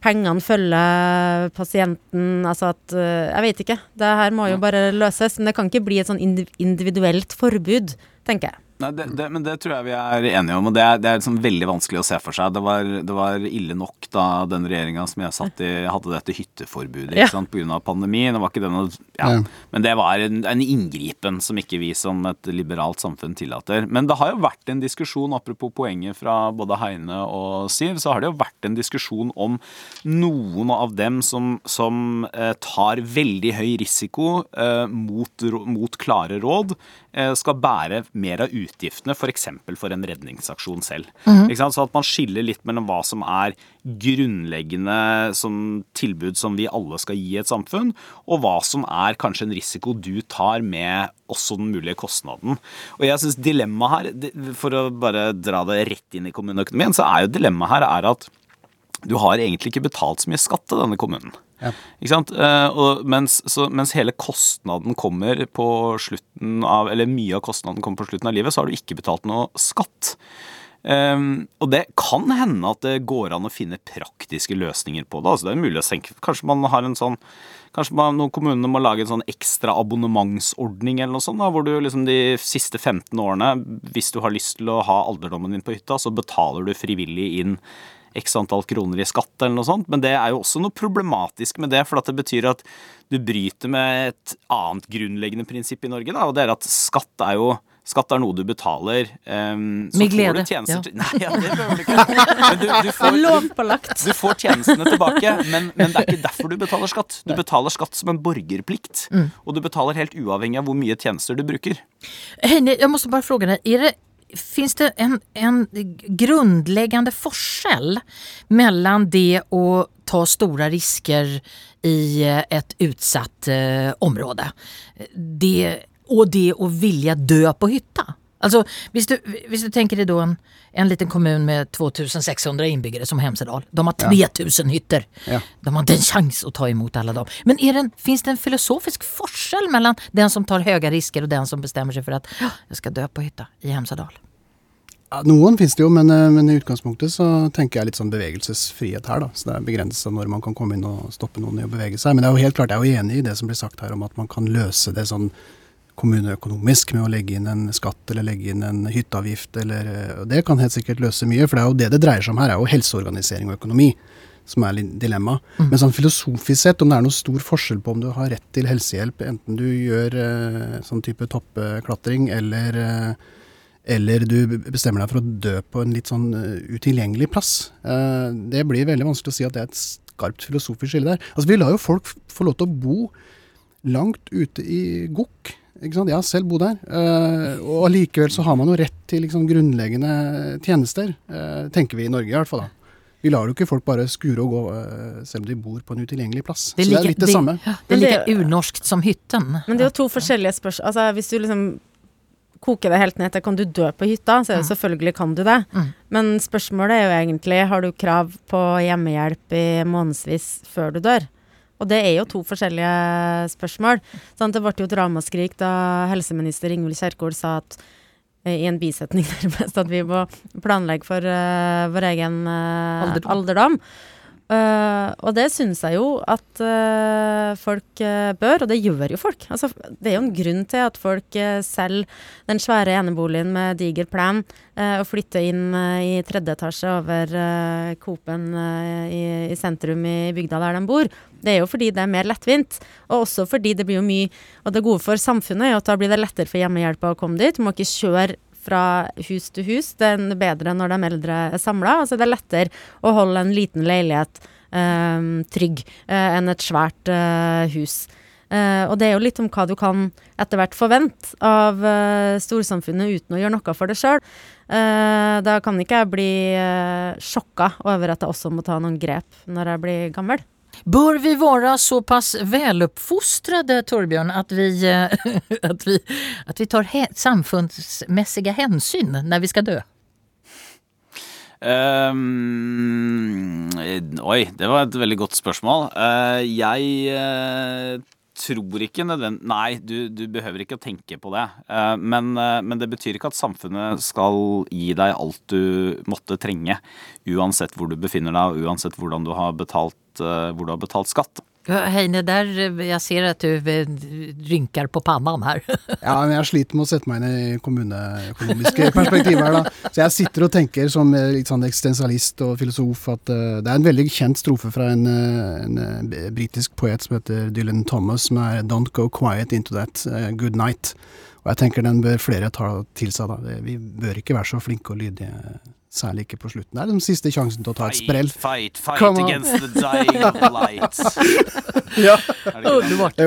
pengene følger pasienten. Altså at eh, Jeg vet ikke. Det her må jo bare løses. Men det kan ikke bli et sånn individuelt forbud, tenker jeg. Nei, det, det, men det tror jeg vi er enige om, og det er, det er liksom veldig vanskelig å se for seg. Det var, det var ille nok da den regjeringa som jeg satt i, hadde dette hytteforbudet ikke Ja. sant, pga. pandemien. Det var ikke denne. Ja. Men det var en, en inngripen som ikke vi som et liberalt samfunn tillater. Men det har jo vært en diskusjon, apropos poenget fra både Heine og Siv, så har det jo vært en diskusjon om noen av dem som, som eh, tar veldig høy risiko eh, mot, mot klare råd, eh, skal bære mer av utgiftene, f.eks. For, for en redningsaksjon selv. Ikke sant? Så at man skiller litt mellom hva som er grunnleggende som tilbud som vi alle skal gi et samfunn, og hva som er kanskje en risiko du tar med også den mulige kostnaden. Og jeg synes dilemmaet her, for å bare dra det rett inn i kommuneøkonomien, så er jo dilemmaet her er at du har egentlig ikke betalt så mye skatt til denne kommunen. Ja. Ikke sant? Eh, og mens, så, mens hele kostnaden kommer på slutten av Eller mye av kostnaden kommer på slutten av livet, så har du ikke betalt noe skatt. Um, og det kan hende at det går an å finne praktiske løsninger på det. Altså det er mulig å senke Kanskje man har en sånn Kanskje man, noen kommunene må lage en sånn ekstra abonnementsordning eller noe sånt, da, hvor du liksom de siste 15 årene, hvis du har lyst til å ha alderdommen din på hytta, så betaler du frivillig inn x antall kroner i skatt eller noe sånt. Men det er jo også noe problematisk med det, for at det betyr at du bryter med et annet grunnleggende prinsipp i Norge, da, og det er at skatt er jo Skatt er noe du betaler. Um, så Med får glede, du tjenester ja. [laughs] Nei, ja, det behøver du ikke. [laughs] Men du, du, får, du, får tjenestene tilbake, men, men det er ikke derfor du betaler skatt. Du betaler skatt som en borgerplikt, Mm. og du betaler helt uavhengig av hvor mye tjenester du bruker. Heine, jag måste bara fråga dig, är det, finns det en, en grundläggande forskjell mellan det å ta stora risker i et ett utsatt eh, område det, och det att vilja dø på hytta? Alltså, hvis du, hvis du tenker deg då en, en liten kommun med 2600 innbyggere som Hemsedal. De har 3000 hytter. Ja. De har inte en sjanse å ta imot alle dem. Men fins det en, finns det en filosofisk forskjell mellom den som tar høye risker og den som bestemmer seg for at "Ja, skal dø på hytta i Hemsedal? Ja, noen finnes det jo, men, eh, men i utgangspunktet så tenker jeg litt sånn bevegelsesfrihet her. da. Så det er begrensa når man kan komme inn og stoppe noen i å bevege seg. Men det er jo helt klart, jeg er jo enig i det som blir sagt her om at man kan løse det sånn kommuneøkonomisk med å legge inn en skatt eller legge inn en hytteavgift. Eller, det kan helt sikkert løse mye, for det er jo det det dreier seg om her, er jo helseorganisering og økonomi. Som er dilemma. Men sånn filosofisk sett, om det er noe stor forskjell på om du har rett til helsehjelp, enten du gjør eh, sånn type toppklatring eller eh, eller du bestemmer deg for å dø på en litt sånn eh, utilgjengelig plass. Eh, det blir veldig vanskelig å si at det er et skarpt filosofisk skille der. Altså, vi lar jo folk få lov til å bo langt ute i gokk. Ikke sant? Jeg har selv bodd der. eh, og allikevel så har man jo rett til liksom, grunnleggende tjenester, eh, tenker vi i Norge i hvert fall. da. Vi lar jo ikke folk bare skure og gå eh, selv om de bor på en utilgjengelig plass. så det er litt det, samme. Ja, det er like unorskt som hytten. Men det er jo to forskjellige spørsmål. Altså, hvis du liksom koker det helt ned til kan du dø på hytta, så er det selvfølgelig kan du det. Mm. Men spørsmålet er jo egentlig har du krav på hjemmehjelp i månedsvis før du dør. Og det er jo to forskjellige spørsmål. Sånn, det ble jo et ramaskrik da helseminister Ingvild Kjerkol sa at eh, i en bisetning [laughs] nærmest at vi må planlegge for uh, vår egen uh, Alderdom. alderdom. Eh, og det syns jeg jo at uh, folk uh, bør, og det gjør jo folk. Altså, det er jo en grunn til at folk uh, selger den svære eneboligen med diger plan og flytter inn i tredje etasje over uh, Coop-en i, i sentrum i bygda der de bor. Det er jo fordi det er mer lettvint, og også fordi det blir jo mye Og det gode for samfunnet er jo at da blir det lettere for hjemmehjelpa å komme dit. Du må ikke kjøre fra hus til hus. Det er bedre når de eldre er samla. Altså det er lettere å holde en liten leilighet eh, trygg eh, enn et svært eh, hus. Eh, og det er jo litt om hva du kan etter hvert forvente av eh, storsamfunnet uten å gjøre noe for det sjøl. da kan ikke jeg bli sjokka over at jeg også må ta noen grep når jeg blir gammel. Bör vi vara så pass väluppfostrade, Torbjörn, att vi, eh, [laughs] att vi, att vi tar hä- samfundsmässiga hänsyn när vi ska dö? Um, oi, det var et veldig godt spørsmål. Uh, jeg uh, tror ikke nødvendig Nei, du, du behøver ikke å tenke på det. Uh, men, uh, men det betyr ikke at samfunnet skal gi deg alt du måtte trenge. Uansett hvor du befinner deg, uansett hvordan du har betalt, eh, hvor du har betalt skatt. Heine, der, jeg ser at du eh, rynker på pannen her. [laughs] Ja, men jeg sliter med å sette meg inn i kommuneøkonomiske [laughs] perspektiver da. Så jeg sitter og tenker som eh, litt sånn eksistensialist og filosof at uh, det er en veldig kjent strofe fra en, en britisk poet som heter Dylan Thomas, som er 'Don't go quiet into that. Uh, good night'. Og jeg tenker den bør flere ta til seg, da. Vi bør ikke være så flinke og lydige Særlig ikke på slutten. Det er den siste sjansen til å ta et sprell. Fight, fight, fight against the [laughs] dying light. [laughs] ja. Underbart.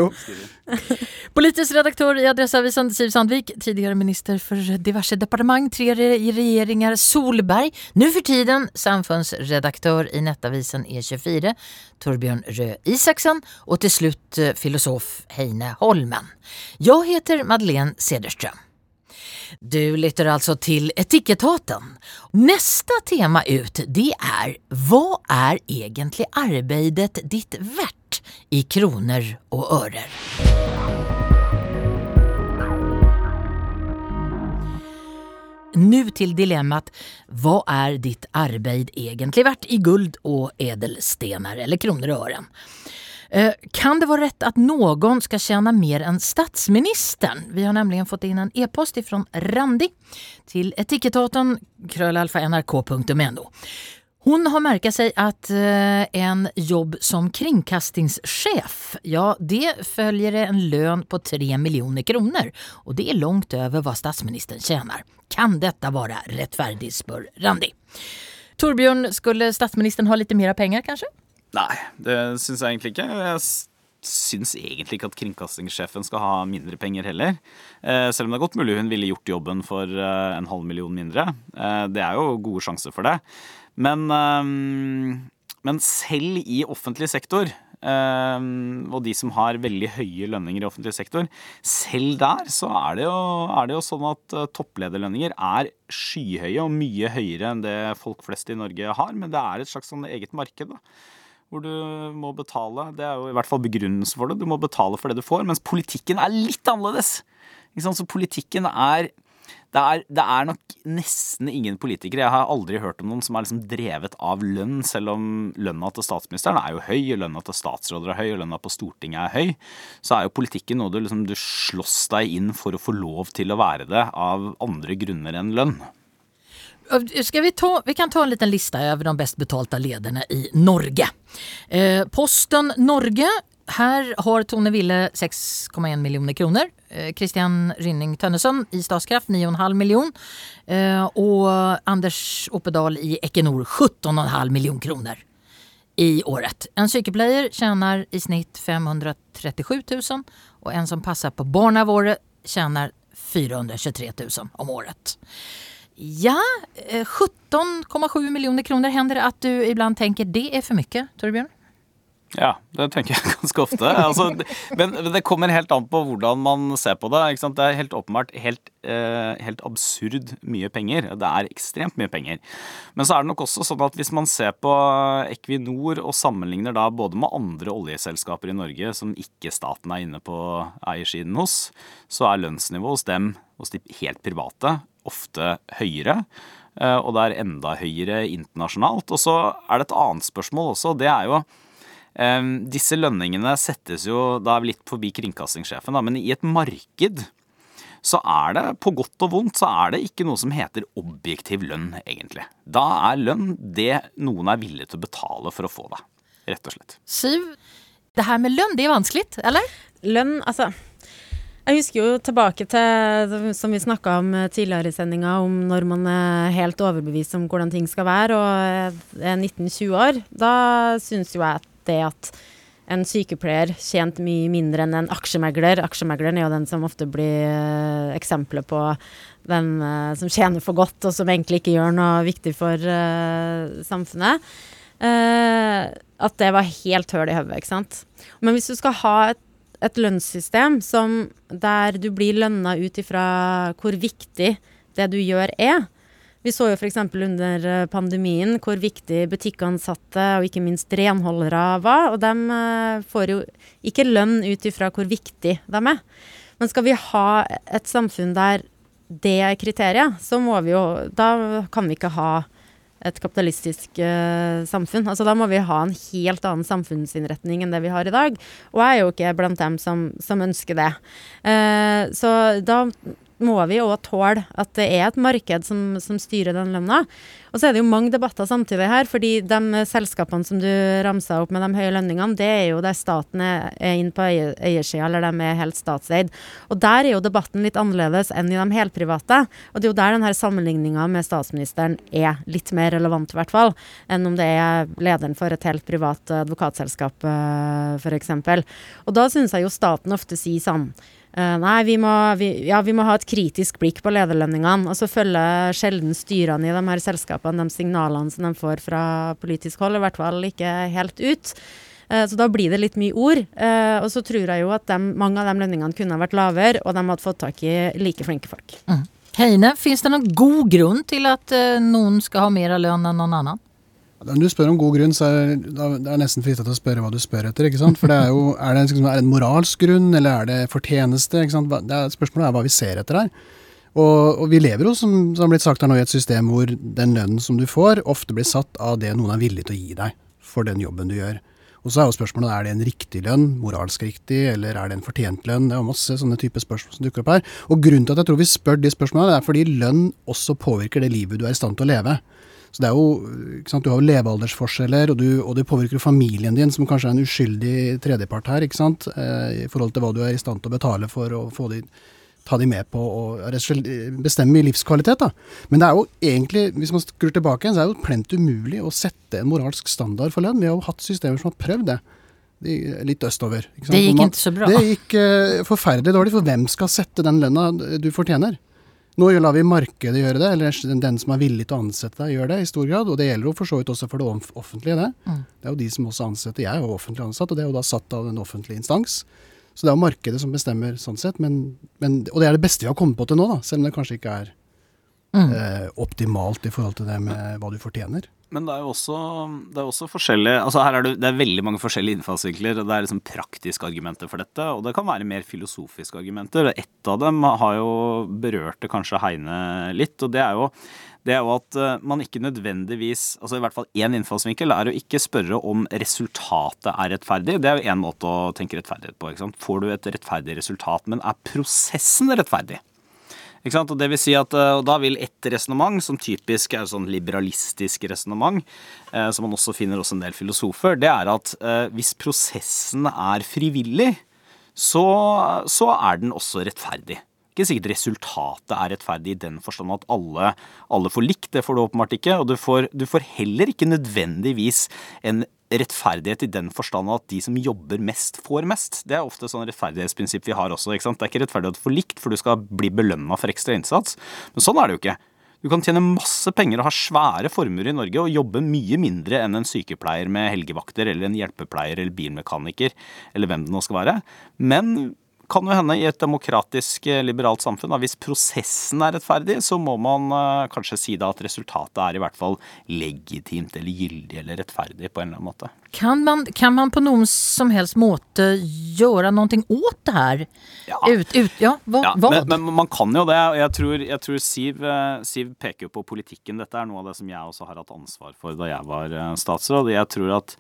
[laughs] Politisk redaktør i Adresseavisen Siv Sandvik, tidligere minister for diverse departement, tre i regjeringer, Solberg, nå for tiden samfunnsredaktør i nettavisen E24, Torbjørn Røe Isaksen, og til slutt eh, filosof Heine Holmen. Jeg heter Madeleine Cederström. Du lytter altså til Etikettaten. Neste tema ut, det er Hva er egentlig arbeidet ditt verdt i kroner og ører? Nå til dilemmaet Hva er ditt arbeid egentlig verdt i guld og edelstener, eller kroner og øren? Eh, kan det være rett at noen skal tjene mer enn statsministeren? Vi har nemlig fått inn en e-post fra Randi til etikettaten krøllalfa.nrk.no. Hun har merket seg at eh, en jobb som kringkastingssjef, ja, det følger en lønn på tre millioner kroner, og det er langt over hva statsministeren tjener. Kan dette være rettferdig, spør Randi. Torbjørn, skulle statsministeren ha litt mer penger, kanskje? Nei, det syns jeg egentlig ikke. Jeg syns egentlig ikke at kringkastingssjefen skal ha mindre penger heller. Eh, selv om det er godt mulig hun ville gjort jobben for eh, en halv million mindre. Eh, det er jo gode sjanser for det. Men, men selv i offentlig sektor, og de som har veldig høye lønninger i offentlig sektor, selv der så er det jo, er det jo sånn at topplederlønninger er skyhøye og mye høyere enn det folk flest i Norge har. Men det er et slags sånn eget marked. da hvor du må betale. Det er jo i hvert fall begrunnelsen for det. Du må betale for det du får. Mens politikken er litt annerledes. Så politikken er det er, det er, nok nesten ingen politikere. Jeg har aldri hørt om noen som er liksom drevet av lønn, selv om lønna til statsministeren er jo høy, og lønna til statsråder er høy, og lønna på Stortinget er høy. Så er jo politikken noe du, liksom, du slåss deg inn for å få lov til å være det av andre grunner enn lønn. Ska vi, ta, vi kan ta en liten lista over de bäst betalte lederna i Norge. Eh, Posten Norge. Her har Tone Ville 6,1 miljoner kroner. Eh, Christian Rynning Tønnesen i Statskraft 9,5 miljoner. Eh, og Anders Opedal i Equinor 17,5 miljoner kroner i året. En cykelplayer tjener i snitt 537 000 og en som passer på barna tjänar tjener 423 000 om året. Ja, 17,7 eh, millioner kroner. Hender det at du iblant tenker det er for mye, Torbjørn? Ja, det tenker jeg [laughs] ganske ofte. Altså, men, det kommer helt an på hvordan man ser på det. Det er helt åpenbart helt, eh, helt, absurd mye penger. Det er ekstremt mye penger. Men så er det nok også sånn at hvis man ser på Equinor og sammenligner da både med andre oljeselskaper i Norge som ikke staten er inne på eiersiden hos, så er lønnsnivået hos dem, hos de helt private, ofte høyere. Eh, og det er enda høyere internasjonalt. Og så er det et annet spørsmål også. Det er jo um, Disse lønningene settes jo Da er vi litt forbi kringkastingssjefen, da, men i et marked så er det, på godt og vondt, så er det ikke noe som heter objektiv lønn, egentlig. Da er lønn det noen er villig til å betale for å få det, rett og slett. Siv, det her med lønn, det er vanskelig, eller? Lønn, altså jeg husker jo tilbake til, som vi snakka om tidligere i sendinga, om når man er helt overbevist om hvordan ting skal være, og er 19-20 år. Da syns jo jeg at det at en sykepleier tjente mye mindre enn en aksjemegler. Aksjemegleren er jo den som ofte blir uh, eksempelet på den uh, som tjener for godt, og som egentlig ikke gjør noe viktig for uh, samfunnet. at det var helt høl i hodet. Men hvis du skal ha et et lønnssystem som, der du blir lønna ut ifra hvor viktig det du gjør, er. Vi så jo f.eks. under eh, pandemien hvor viktig butikkansatte og ikke minst renholdere var. Og de eh, får jo ikke lønn ut ifra hvor viktig de er. Men skal vi ha et samfunn der det er kriteriet, så må vi jo Da kan vi ikke ha et kapitalistisk uh, samfunn. Altså Da må vi ha en helt annen samfunnsinnretning enn det vi har i dag. Og jeg er jo ikke blant dem som, som ønsker det. Uh, så da må vi òg tåle at det er et marked som, som, styrer den lønna. Og så er det jo mange debatter samtidig her, fordi de selskapene som du ramsa opp med de høye lønningene, det er jo der staten er, er inne på eiersida, eller de er helt statseid. Og der er jo debatten litt annerledes enn i de helprivate. Og det er jo der denne sammenligninga med statsministeren er litt mer relevant, i hvert fall, enn om det er lederen for et helt privat advokatselskap, eh, f.eks. Og da syns jeg jo staten ofte sier sånn nei, vi må, vi, ja, vi må, ha et kritisk blikk på lederlønningene. Og så følger sjelden styrene i de her selskapene de signalene som de får fra politisk hold, i hvert fall ikke helt ut. Uh, så da blir det litt mye ord. Uh, og så tror jeg jo at de, mange av de lønningene kunne vært lavere, og de hadde fått tak i like flinke folk. Mm. Heine, fins det noen god grunn til at noen skal ha mer lønn enn noen annen? Når du spør om god grunn, så er det er nesten frista til å spørre hva du spør etter. ikke sant? For det er jo, [laughs] er det, liksom, er det en moralsk grunn, eller er det fortjeneste? ikke sant? Er, spørsmålet er hva vi ser etter her. Og, og, vi lever jo, som, som har blitt sagt her nå, i et system hvor den lønnen som du får, ofte blir satt av det noen er villig til å gi deg for den jobben du gjør. Og så er jo spørsmålet er det en riktig lønn, moralsk riktig, eller er det en fortjent lønn? Det er masse sånne typer spørsmål som dukker opp her. Og grunnen til at jeg tror vi spør de spørsmålene, er fordi lønn også påvirker det livet du er i stand til å leve. Så det er jo, sant, Du har jo levealdersforskjeller, og du, og det påvirker familien din, som kanskje er en uskyldig tredjepart her, ikke sant? Eh, i forhold til hva du er i stand til å betale for å få de, ta de med på og bestemme livskvalitet. da. Men det er jo egentlig, hvis man skrur tilbake igjen, så er det jo plent umulig å sette en moralsk standard for lønn. Vi har jo hatt systemer som har prøvd det. De, litt østover. Det gikk ikke så bra. Det gikk uh, forferdelig dårlig, for hvem skal sette den lønna du fortjener? Nå lar vi markedet gjøre det, eller den som er villig til å ansette deg, gjør det i stor grad. Og det gjelder jo for så vidt også for det offentlige, det. Mm. Det er jo de som også ansetter. Jeg er jo offentlig ansatt, og det er jo da satt av en offentlig instans. Så det er jo markedet som bestemmer sånn sett. Men, men, og det er det beste vi har kommet på til nå, da, selv om det kanskje ikke er mm. eh, optimalt i forhold til det med hva du fortjener. Men det er jo også, det er også forskjellige altså her er det, det, er veldig mange forskjellige innfallsvinkler. og Det er liksom praktiske argumenter for dette, og det kan være mer filosofiske argumenter. Ett av dem har jo berørt det kanskje Heine litt, og det er jo det er jo at eh, man ikke nødvendigvis altså I hvert fall én innfallsvinkel er å ikke spørre om resultatet er rettferdig. Det er jo én måte å tenke rettferdighet på. ikke sant? Får du et rettferdig resultat, men er prosessen rettferdig? Og det vil si at eh, da vil ett resonnement, som typisk er sånn liberalistisk resonnement, eh, som man også finner hos en del filosofer, det er at eh, hvis prosessen er frivillig, så, så er den også rettferdig ikke sikkert resultatet er rettferdig i den forstand at alle, alle får likt. Det får du åpenbart ikke. Og du får, du får, heller ikke nødvendigvis en rettferdighet i den forstand at de som jobber mest, får mest. Det er ofte sånn rettferdighetsprinsipp vi har også. ikke sant? Det er ikke rettferdig at du får likt, for du skal bli belønna for ekstra innsats. Men sånn er det jo ikke. Du kan tjene masse penger og ha svære formuer i Norge og jobbe mye mindre enn en sykepleier med helgevakter eller en hjelpepleier eller bilmekaniker eller hvem det nå skal være. Men kan jo hende i et demokratisk, eh, liberalt samfunn. Hvis prosessen er rettferdig, så må man uh, kanskje si da at resultatet er i hvert fall legitimt eller gyldig eller rettferdig på en eller annen måte. Kan man, kan man på noen som helst måte gjøre noe åt det her? Ja. Ut, ut, ja, hva? Ja, men, men, man kan jo det. Jeg tror, jeg tror Siv, eh, Siv, peker jo på politikken. Dette er noe av det som jeg også har hatt ansvar for da jeg var statsråd. Jeg tror at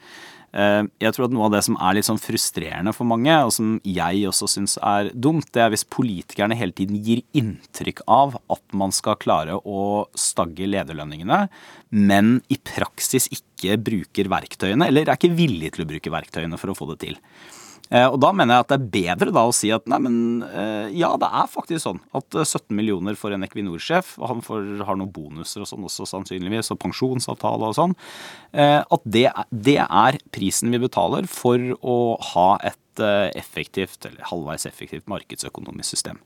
Eh, jeg tror at noe av det som er litt sånn frustrerende for mange, og som jeg også syns er dumt, det er hvis politikerne hele tiden gir inntrykk av at man skal klare å stagge lederlønningene, men i praksis ikke bruker verktøyene, eller er ikke villig til å bruke verktøyene for å få det til. Eh, og da mener jeg at det er bedre da å si at nei, men eh, ja, det er faktisk sånn at 17 eh, millioner for en Equinor-sjef, og han får, har noen bonuser og sånn også sannsynligvis, og pensjonsavtale og sånn, at det, det er prisen vi betaler for å ha et effektivt, eller halvveis effektivt markedsøkonomisk system.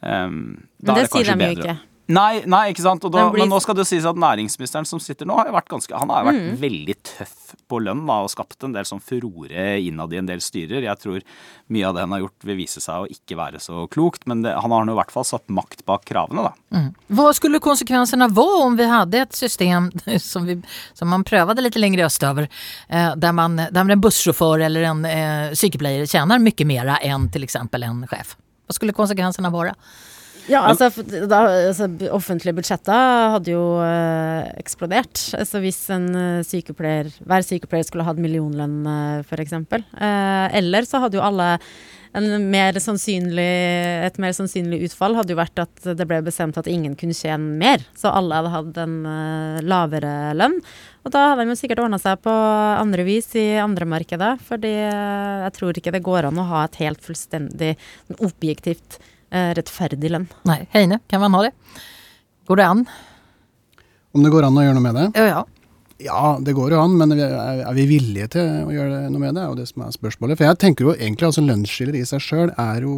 Um, men det, det sier de jo ikke. Nei, nei, ikke sant. Da. Men nå skal det sies at næringsministeren som sitter nå, har vært ganske Han har vært mm. veldig tøff på lønn da, og skapt en del sånn furore innad i en del styrer. Jeg tror mye av det han har gjort vil vise seg å ikke være så klokt, men det, han har nå i hvert fall satt makt bak kravene, da. Mm. Hva skulle konsekvensene være om vi hadde et system [laughs] som, vi, som man prøvde litt lenger østover, eh, der, man, der en bussjåfør eller en eh, sykepleier tjener mye mer enn f.eks. en sjef? Hva skulle konsekvensene være? Ja, altså, da, altså offentlige budsjetter hadde jo øh, eksplodert. Altså hvis en eh, sykepleier Hver sykepleier skulle hatt millionlønn, uh, f.eks. Uh, eller så hadde jo alle mer et mer sannsynlig utfall hadde jo vært at det ble bestemt at ingen kunne tjene mer. Så alle hadde hatt en uh, lavere lønn. Og da hadde de jo sikkert ordna seg på andre vis i andre markeder. Fordi uh, jeg tror ikke det går an å ha et helt fullstendig objektivt uh, rettferdig lønn. Nei. Heine, kan man ha det? Går det an? Om det går an å gjøre noe med det? Ja, ja. Ja, det går jo an, men er vi villige til å gjøre noe med det? er jo det som er spørsmålet. For jeg tenker jo egentlig altså lønnsskiller i seg sjøl er jo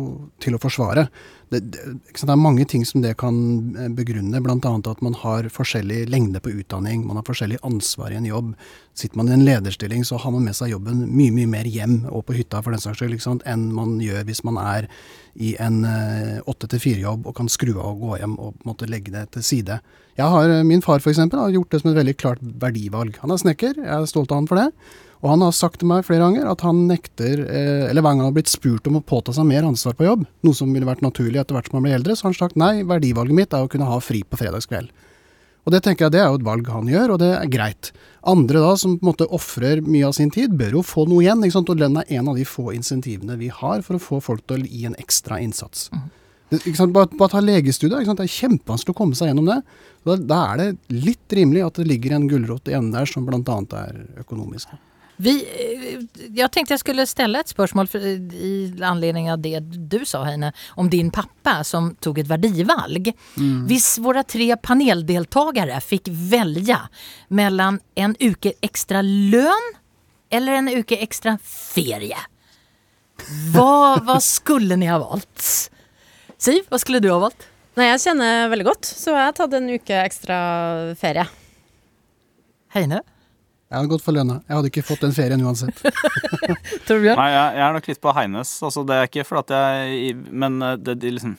til å forsvare. Det, det, det, er mange ting som det kan eh, begrunne, bl.a. at man har forskjellig lengde på utdanning, man har forskjellig ansvar i en jobb. Sitter man i en lederstilling, så har man med seg jobben mye mye mer hjem og på hytta for den saks skyld, enn man gjør hvis man er i en eh, åtte til fire-jobb og kan skru av og gå hjem og måtte legge det til side. Jeg har, eh, Min far for eksempel, har gjort det som et veldig klart verdivalg. Han er snekker, jeg er stolt av han for det. Og han har sagt til meg flere ganger at han nekter, eh, eller hver gang han har blitt spurt om å påta seg mer ansvar på jobb, noe som ville vært naturlig etter hvert som han blir eldre, så har han sagt nei, verdivalget mitt er å kunne ha fri på fredagskveld. Og det tenker jeg det er jo et valg han gjør, og det er greit. Andre da, som på en måte ofrer mye av sin tid, bør jo få noe igjen. ikke sant? Og lønn er en av de få insentivene vi har for å få folk til å gi en ekstra innsats. Mm. Bare, bare, ta legestudiet. Det er kjempevanskelig å komme seg gjennom det. Da, da, er det litt rimelig at det ligger en gulrot i enden der som bl.a. er økonomisk. Vi, jag jeg tenkte jeg skulle ställa et spørsmål för, i anledning av det du sa, Heine, om din pappa som tog et verdivalg. Mm. Visst våre tre paneldeltagare fikk velge mellom en uke extra lön eller en uke extra ferie, hva, [laughs] vad skulle ni ha valgt? Siv, hva skulle du ha valgt? Nei, Jeg kjenner veldig godt, så jeg har tatt en uke ekstra ferie. Heine? Jeg hadde gått for lønna. Jeg hadde ikke fått den ferien uansett. [laughs] Torbjørn? Nei, jeg, jeg, er nok litt på Heines. Altså, det er ikke for at jeg Men eh, det, det liksom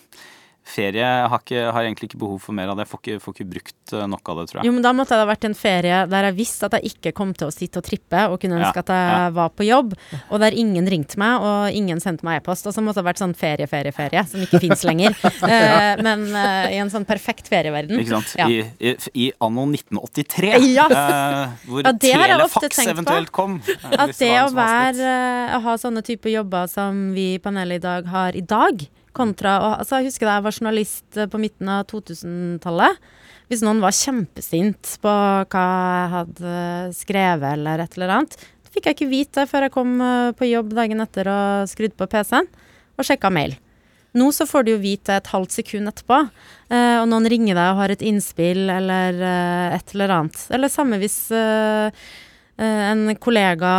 ferie har, ikke, har egentlig ikke behov for mer av det. Jeg får ikke, får ikke brukt eh, nok av det, tror jeg. Jo, men da måtte det ha vært en ferie der jeg visste at jeg ikke kom til å sitte og trippe og kunne ønske ja, at jeg ja. var på jobb, og der ingen ringte meg og ingen sendte meg e-post. Og så måtte det ha vært sånn ferie, ferie, ferie, som ikke fins lenger. uh, [laughs] men uh, i en sånn perfekt ferieverden. Ikke sant. Ja. I, i, I, anno 1983, yes. uh, hvor ja, telefax eventuelt kom. At det å være, ha sånne typer jobber som vi i panelet i dag har i dag, Kontra altså Jeg husker da jeg var journalist eh, på midten av 2000-tallet. Hvis noen var kjempesint på hva jeg hadde skrevet eller et eller annet, så fikk jeg ikke vite før jeg kom eh, på jobb dagen etter og skrudde på PC-en og sjekka mail. Nå så får du jo vite et halvt sekund etterpå, eh, og noen ringer deg og har et innspill eller eh, et eller annet. Eller samme hvis Eh, en kollega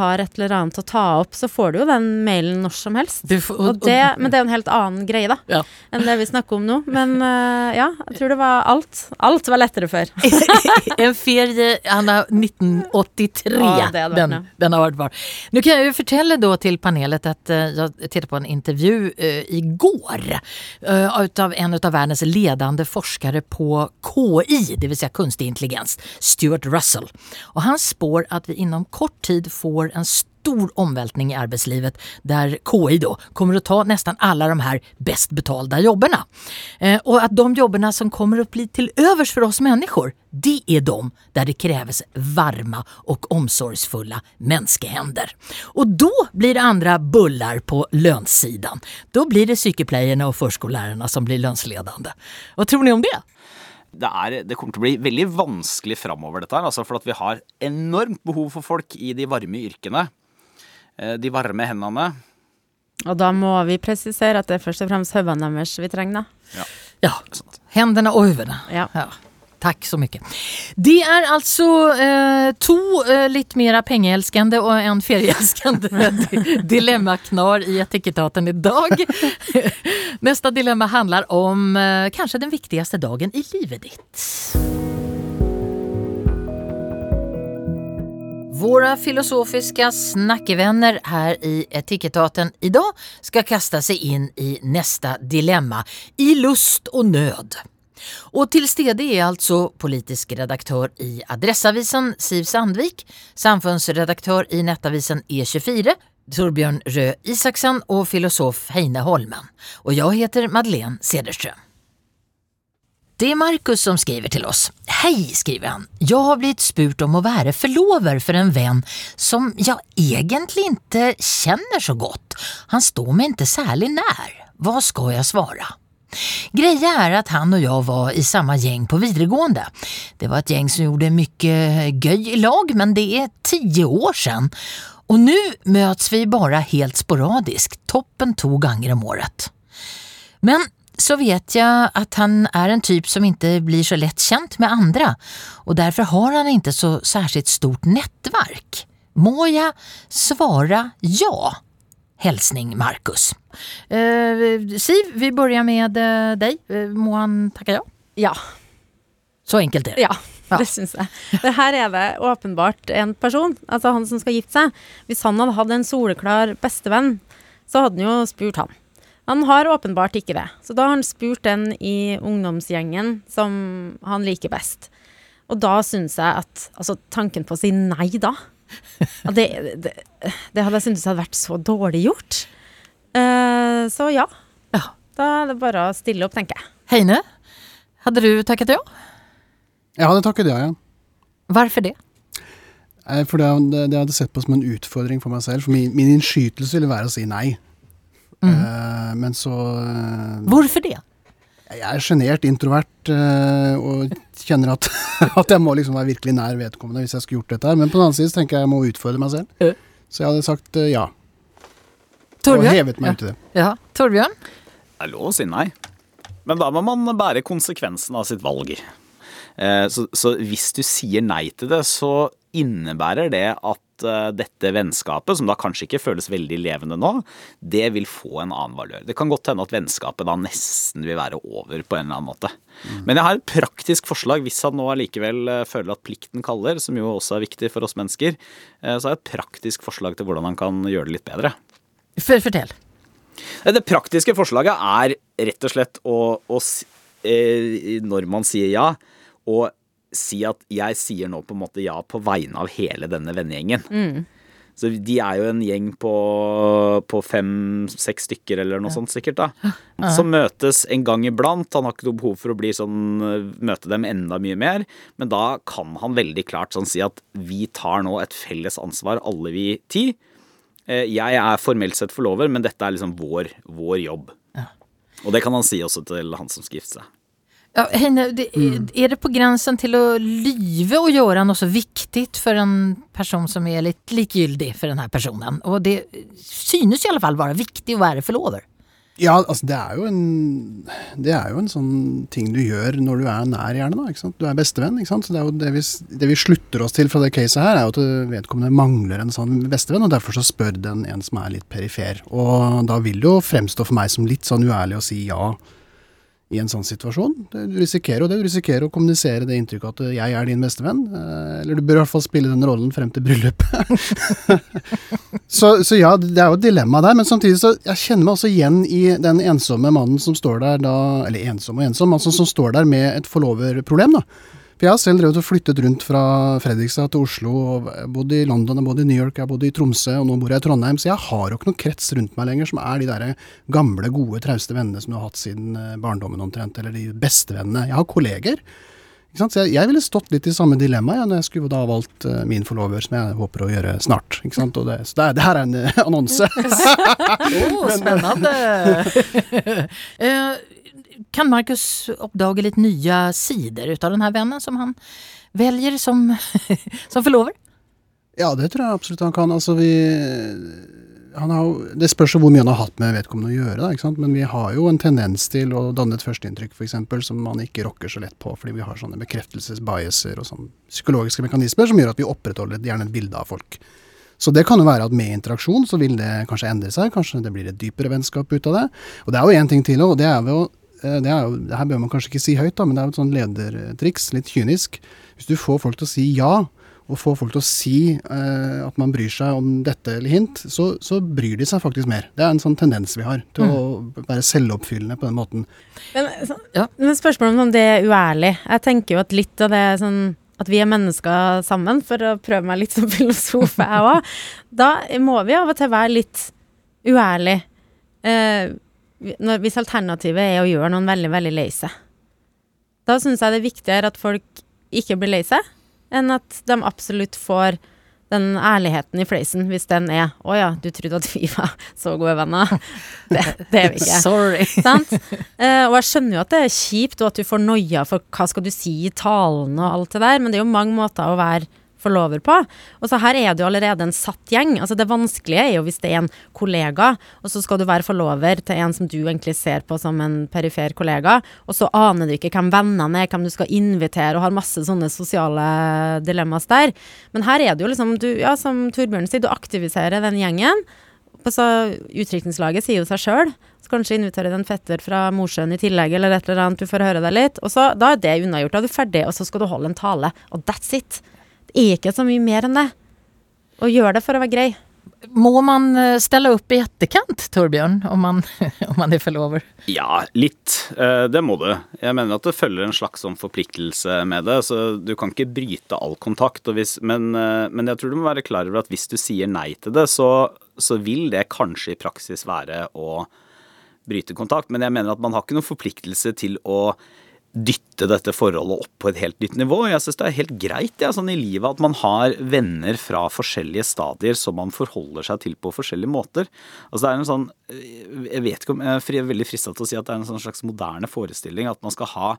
har et eller annet å ta opp, så får du jo den mailen når som helst. Får, og, og det, men det er jo en helt annen greie, da, ja. enn det vi snakker om nå. Men uh, ja, jeg tror det var alt. Alt var lettere før. [laughs] en ferie han er 1983. Ja, det den, den, har vært var. Nå kan jeg jo fortelle da til panelet at uh, jeg tittet på en intervju uh, i går uh, av en av verdens ledende forskere på KI, dvs. Si kunstig intelligens, Stuart Russell. Og han spår at vi inom kort tid får en stor omvältning i arbetslivet der KI då kommer å ta nesten alle de her bäst betalda jobben. Eh, og at de jobben som kommer å bli til övers for oss människor, det er de der det kreves varme og omsorgsfulle menneskehender. Og da blir det andre bullar på lønnssiden. Da blir det psykeplejerna og förskollärarna som blir lönsledande. Hva tror ni om det? Det, er, det, kommer til å bli veldig vanskelig framover, dette her. Altså for at vi har enormt behov for folk i de varme yrkene. Eh, de varme hendene. Og da må vi presisere at det er først og fremst hodene deres vi trenger, da. Ja. ja. Hendene og hodene. Ja. ja. Takk så mye. Det er altså eh, to eh, litt mer pengeelskende og en ferieelskende [laughs] dilemmaknar i Etikettaten i dag. [laughs] Neste dilemma handler om eh, kanskje den viktigste dagen i livet ditt. Våre filosofiske snakkevenner her i Etikettaten dag skal kaste seg inn i neste dilemma, i lust og nød. Og til stede er altså politisk redaktør i Adressavisen Siv Sandvik, samfunnsredaktør i nettavisen E24 Torbjørn Røe Isaksen og filosof Heine Holmen. Og jeg heter Madeleine Cederström. Det är Marcus som skriver till oss. Hej, skriver han. Jag har blivit spurt om att vara förlover för en vän som jag egentligen inte känner så gott. Han står mig inte særlig när. Vad ska jag svara? Greia är att han och jag var i samma gäng på videregående. Det var ett gäng som gjorde mycket göj i lag, men det är tio år sedan. Och nu möts vi bara helt sporadiskt, toppen to ganger om året. Men så vet jag att han är en typ som inte blir så lätt känt med andra och därför har han inte så särskilt stort nätverk. Må jag svara ja? Hälsning Marcus. Eh, Siv, vi börjar med eh, dig. Eh, må han tacka ja? Ja. Så enkelt är det. Ja, Ja. det syns jeg. Det her er det åpenbart en person, altså han som skal gifte seg. Hvis han hadde hatt en soleklar bestevenn, så hadde han jo spurt han. Han har åpenbart ikke det. Så da har han spurt den i ungdomsgjengen som han liker best. Og da syns jeg at Altså, tanken på å si nei da [laughs] det, det, det hadde jeg syntes hadde vært så dårlig gjort. Uh, så ja. Ja. Da er det bare å stille opp, tenker jeg. Heine, hadde du takket ja? Jeg hadde takket ja, ja. Hvorfor det? Eh, For det, det, det hadde sett på som en utfordring for meg selv. For min, min innskytelse ville være å si nei. Eh, men så uh, Hvorfor det? Jeg er sjenert, introvert eh, og kjenner at, [laughs] at jeg må liksom være virkelig nær vedkommende hvis jeg skulle gjort dette. her. Men på den annen side tenker jeg jeg må utfordre meg selv. Så jeg hadde sagt eh, ja. Og hevet meg ut i det. Ja. Torbjørn? Det er lov å si nei. Men da må man bære konsekvensen av sitt valg. Eh, Så, så hvis du sier nei til det, så innebærer det at eh, dette vennskapet, som da kanskje ikke føles veldig levende nå, det vil få en annen valør. Det kan godt hende at vennskapet da nesten vil være over på en eller annen måte. Men jeg har et praktisk forslag hvis han nå allikevel eh, føler at plikten kaller, som jo også er viktig for oss mennesker. eh, Så har jeg et praktisk forslag til hvordan han kan gjøre det litt bedre. Fortell. Det praktiske forslaget er rett og slett å, å Når man sier ja, å si at jeg sier nå på en måte ja på vegne av hele denne vennegjengen. Så de er jo en gjeng på, på fem-seks stykker eller noe sånt sikkert, da. Som møtes en gang iblant. Han har ikke noe behov for å bli sånn, møte dem enda mye mer. Men da kan han veldig klart sånn si at vi tar nå et felles ansvar, alle vi ti. Eh, Jeg er formelt sett forlover, men dette er liksom vår, vår jobb. Og det kan han si også til han som skal gifte seg. Ja, henne, det, är det på grensen til å lyve å gjøre noe så viktig for en person som er litt likegyldig for denne personen? Og det synes i alle fall være viktig å være forlover. Ja, altså det er jo en Det er jo en sånn ting du gjør når du er nær, gjerne. da, ikke sant? Du er bestevenn. ikke sant? Så det er jo det vi, det vi slutter oss til fra det caset her, er jo at vedkommende mangler en sånn bestevenn, og derfor så spør den en som er litt perifer. Og da vil det jo fremstå for meg som litt sånn uærlig å si ja i en sånn situasjon. Du risikerer jo det. Du risikerer å kommunisere det inntrykket at eh, jeg er din bestevenn. eh, Eller du bør i hvert fall spille den rollen frem til bryllupet. [laughs] så, så ja, det er jo et dilemma der. Men samtidig så jeg kjenner meg også igjen i den ensomme mannen som står der da Eller ensom og ensom, altså som står der med et forloverproblem, da. For jeg har selv drevet og flyttet rundt fra Fredrikstad til Oslo, og bodd i London, og bodd i New York, jeg har bodd i Tromsø, og nå bor jeg i Trondheim. Så jeg har jo ikke noen krets rundt meg lenger som er de der gamle, gode, trauste vennene som du har hatt siden eh, barndommen omtrent, eller de bestevennene. Jeg har kolleger. Ikke sant? Så jeg, jeg ville stått litt i samme dilemma ja, når jeg skulle da ha valgt uh, min forlover, som jeg håper å gjøre snart. Ikke sant? Og det, så det, det her er en eh, annonse. [laughs] oh, spennende! [laughs] [laughs] Eh, kan Marcus oppdage litt nye sider ut av denne vennen som han velger som, [laughs] som forlover? Ja, det tror jeg absolutt han kan. Altså, vi har, Det spørs jo hvor mye han har hatt med vedkommende å gjøre, da, men vi har jo en tendens til å danne et førsteinntrykk f.eks. som man ikke rokker så lett på, fordi vi har sånne bekreftelsesbiaser og sånne psykologiske mekanismer som gjør at vi opprettholder gjerne et bilde av folk. Så det kan jo være at med interaksjon så vil det kanskje endre seg, kanskje det blir et dypere vennskap ut av det. Og det er jo én ting til og det er jo eh, det, er jo, det her bør man kanskje ikke si høyt, da, men det er jo et sånn ledertriks, litt kynisk. Hvis du får folk til å si ja, og får folk til å si eh, at man bryr seg om dette eller hint, så, så bryr de seg faktisk mer. Det er en sånn tendens vi har til å være selvoppfyllende på den måten. Men, så, Ja. men spørsmålet om det er uærlig. Jeg tenker jo at litt av det er sånn at vi er mennesker sammen, for å prøve meg litt som filosof jeg òg. [laughs] Da må vi av og til være litt uærlig. Eh, hvis alternativet er å gjøre noen veldig, veldig lei seg. Da syns jeg det er viktigere at folk ikke blir lei seg, enn at de absolutt får den ærligheten i fleisen, hvis den er 'Å ja, du trodde at vi var [laughs] så gode venner'. Det, det er vi ikke. Sorry. [laughs] Sant? Eh, og jeg skjønner jo at det er kjipt, og at du får noia for hva skal du si i talen og alt det der, men det er jo mange måter å være forlover på. Og så her er det jo allerede en satt gjeng. Altså Det vanskelige er jo hvis det er en kollega, og så skal du være forlover til en som du egentlig ser på som en perifer kollega, og så aner du ikke hvem vennene er, hvem du skal invitere, og har masse sånne sosiale dilemmaer der. Men her er det jo liksom, du, ja, som Torbjørn sier, du aktiviserer den gjengen. Så Utdrikningslaget sier jo seg sjøl. Så kanskje inviterer en fetter fra Mosjøen i tillegg, eller et eller annet, du får høre deg litt. Og så, Da er det unnagjort. Da er du ferdig, og så skal du holde en tale. Og that's it. Det er ikke så mye mer enn det. Og gjør det for å være grei. Må man eh, stelle opp i etterkant, Torbjørn, om man, [laughs] om man er forlover? Ja, litt. Eh, Det må du. Jeg mener at det følger en slags sånn forpliktelse med det. Så du kan ikke bryte all kontakt. og Hvis, men, eh, men jeg tror du må være klar over at hvis du sier nei til det, så, så vil det kanskje i praksis være å bryte kontakt. Men jeg mener at man har ikke noen forpliktelse til å dytte dette forholdet opp på et helt nytt nivå. Jeg syns det er helt greit ja, sånn i livet at man har venner fra forskjellige stadier som man forholder seg til på forskjellige måter. Altså det er en sånn, Jeg vet ikke om jeg er veldig frista til å si at det er en sånn slags moderne forestilling at man skal ha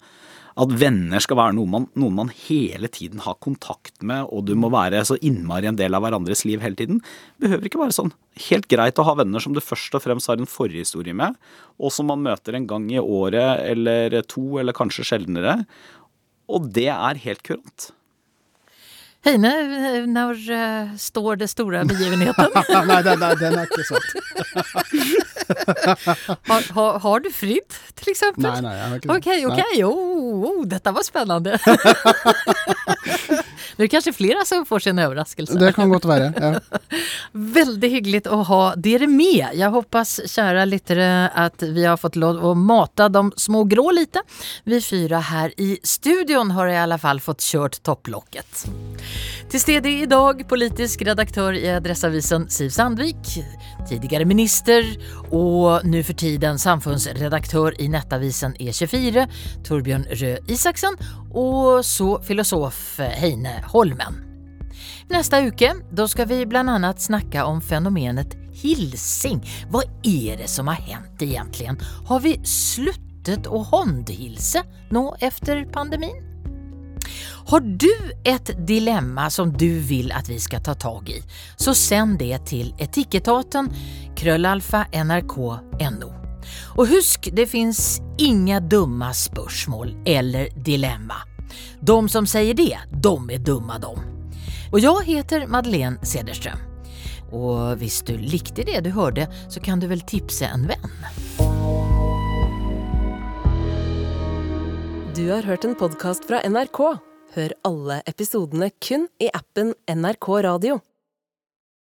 at venner skal være noen man, noen man hele tiden har kontakt med, og du må være så innmari en del av hverandres liv hele tiden. Behøver ikke være sånn. Helt greit å ha venner som du først og fremst har en forhistorie med, og som man møter en gang i året eller to, eller kanskje sjeldnere. Og det er helt kurant. Heine, når uh, står det store begivenheten? [laughs] Nei, nei, den er ikke sant. Har, har, har du fridd, til eksempel? Nei, nei, jeg har ikke det. Ok, Nei. okej. Oh, oh, dette var spännande. [laughs] nu är det kanske flera som får sin överraskelse. Det kan godt være. ja. [laughs] Veldig hyggelig å ha dere med. Jeg hoppas, kjære lyttere, at vi har fått lov å mata de små grå lite. Vi fyra her i studion har i alla fall fått kört topplocket. Til stede dag politisk redaktør i Adressavisen Siv Sandvik, tidligere minister og nu for tiden samfunnsredaktør i Nettavisen E24, Torbjørn Røe Isaksen og så filosof Heine Holmen. Nästa uke då ska vi bland annat snacka om fenomenet hilsing. Vad är det som har hänt egentligen? Har vi sluttet å håndhilse nå efter pandemin? Har du ett dilemma som du vill att vi ska ta tag i så sänd det till etikettaten krøllalfa nrk.no. Och husk, det finns inga dumma spörsmål eller dilemma. De som säger det, de är dumma de. Och jag heter Madeleine Cederström. Och hvis du likte det du hørte, så kan du vel tipse en venn? Du har hørt en podkast fra NRK. Hør alle episodene kun i appen NRK Radio.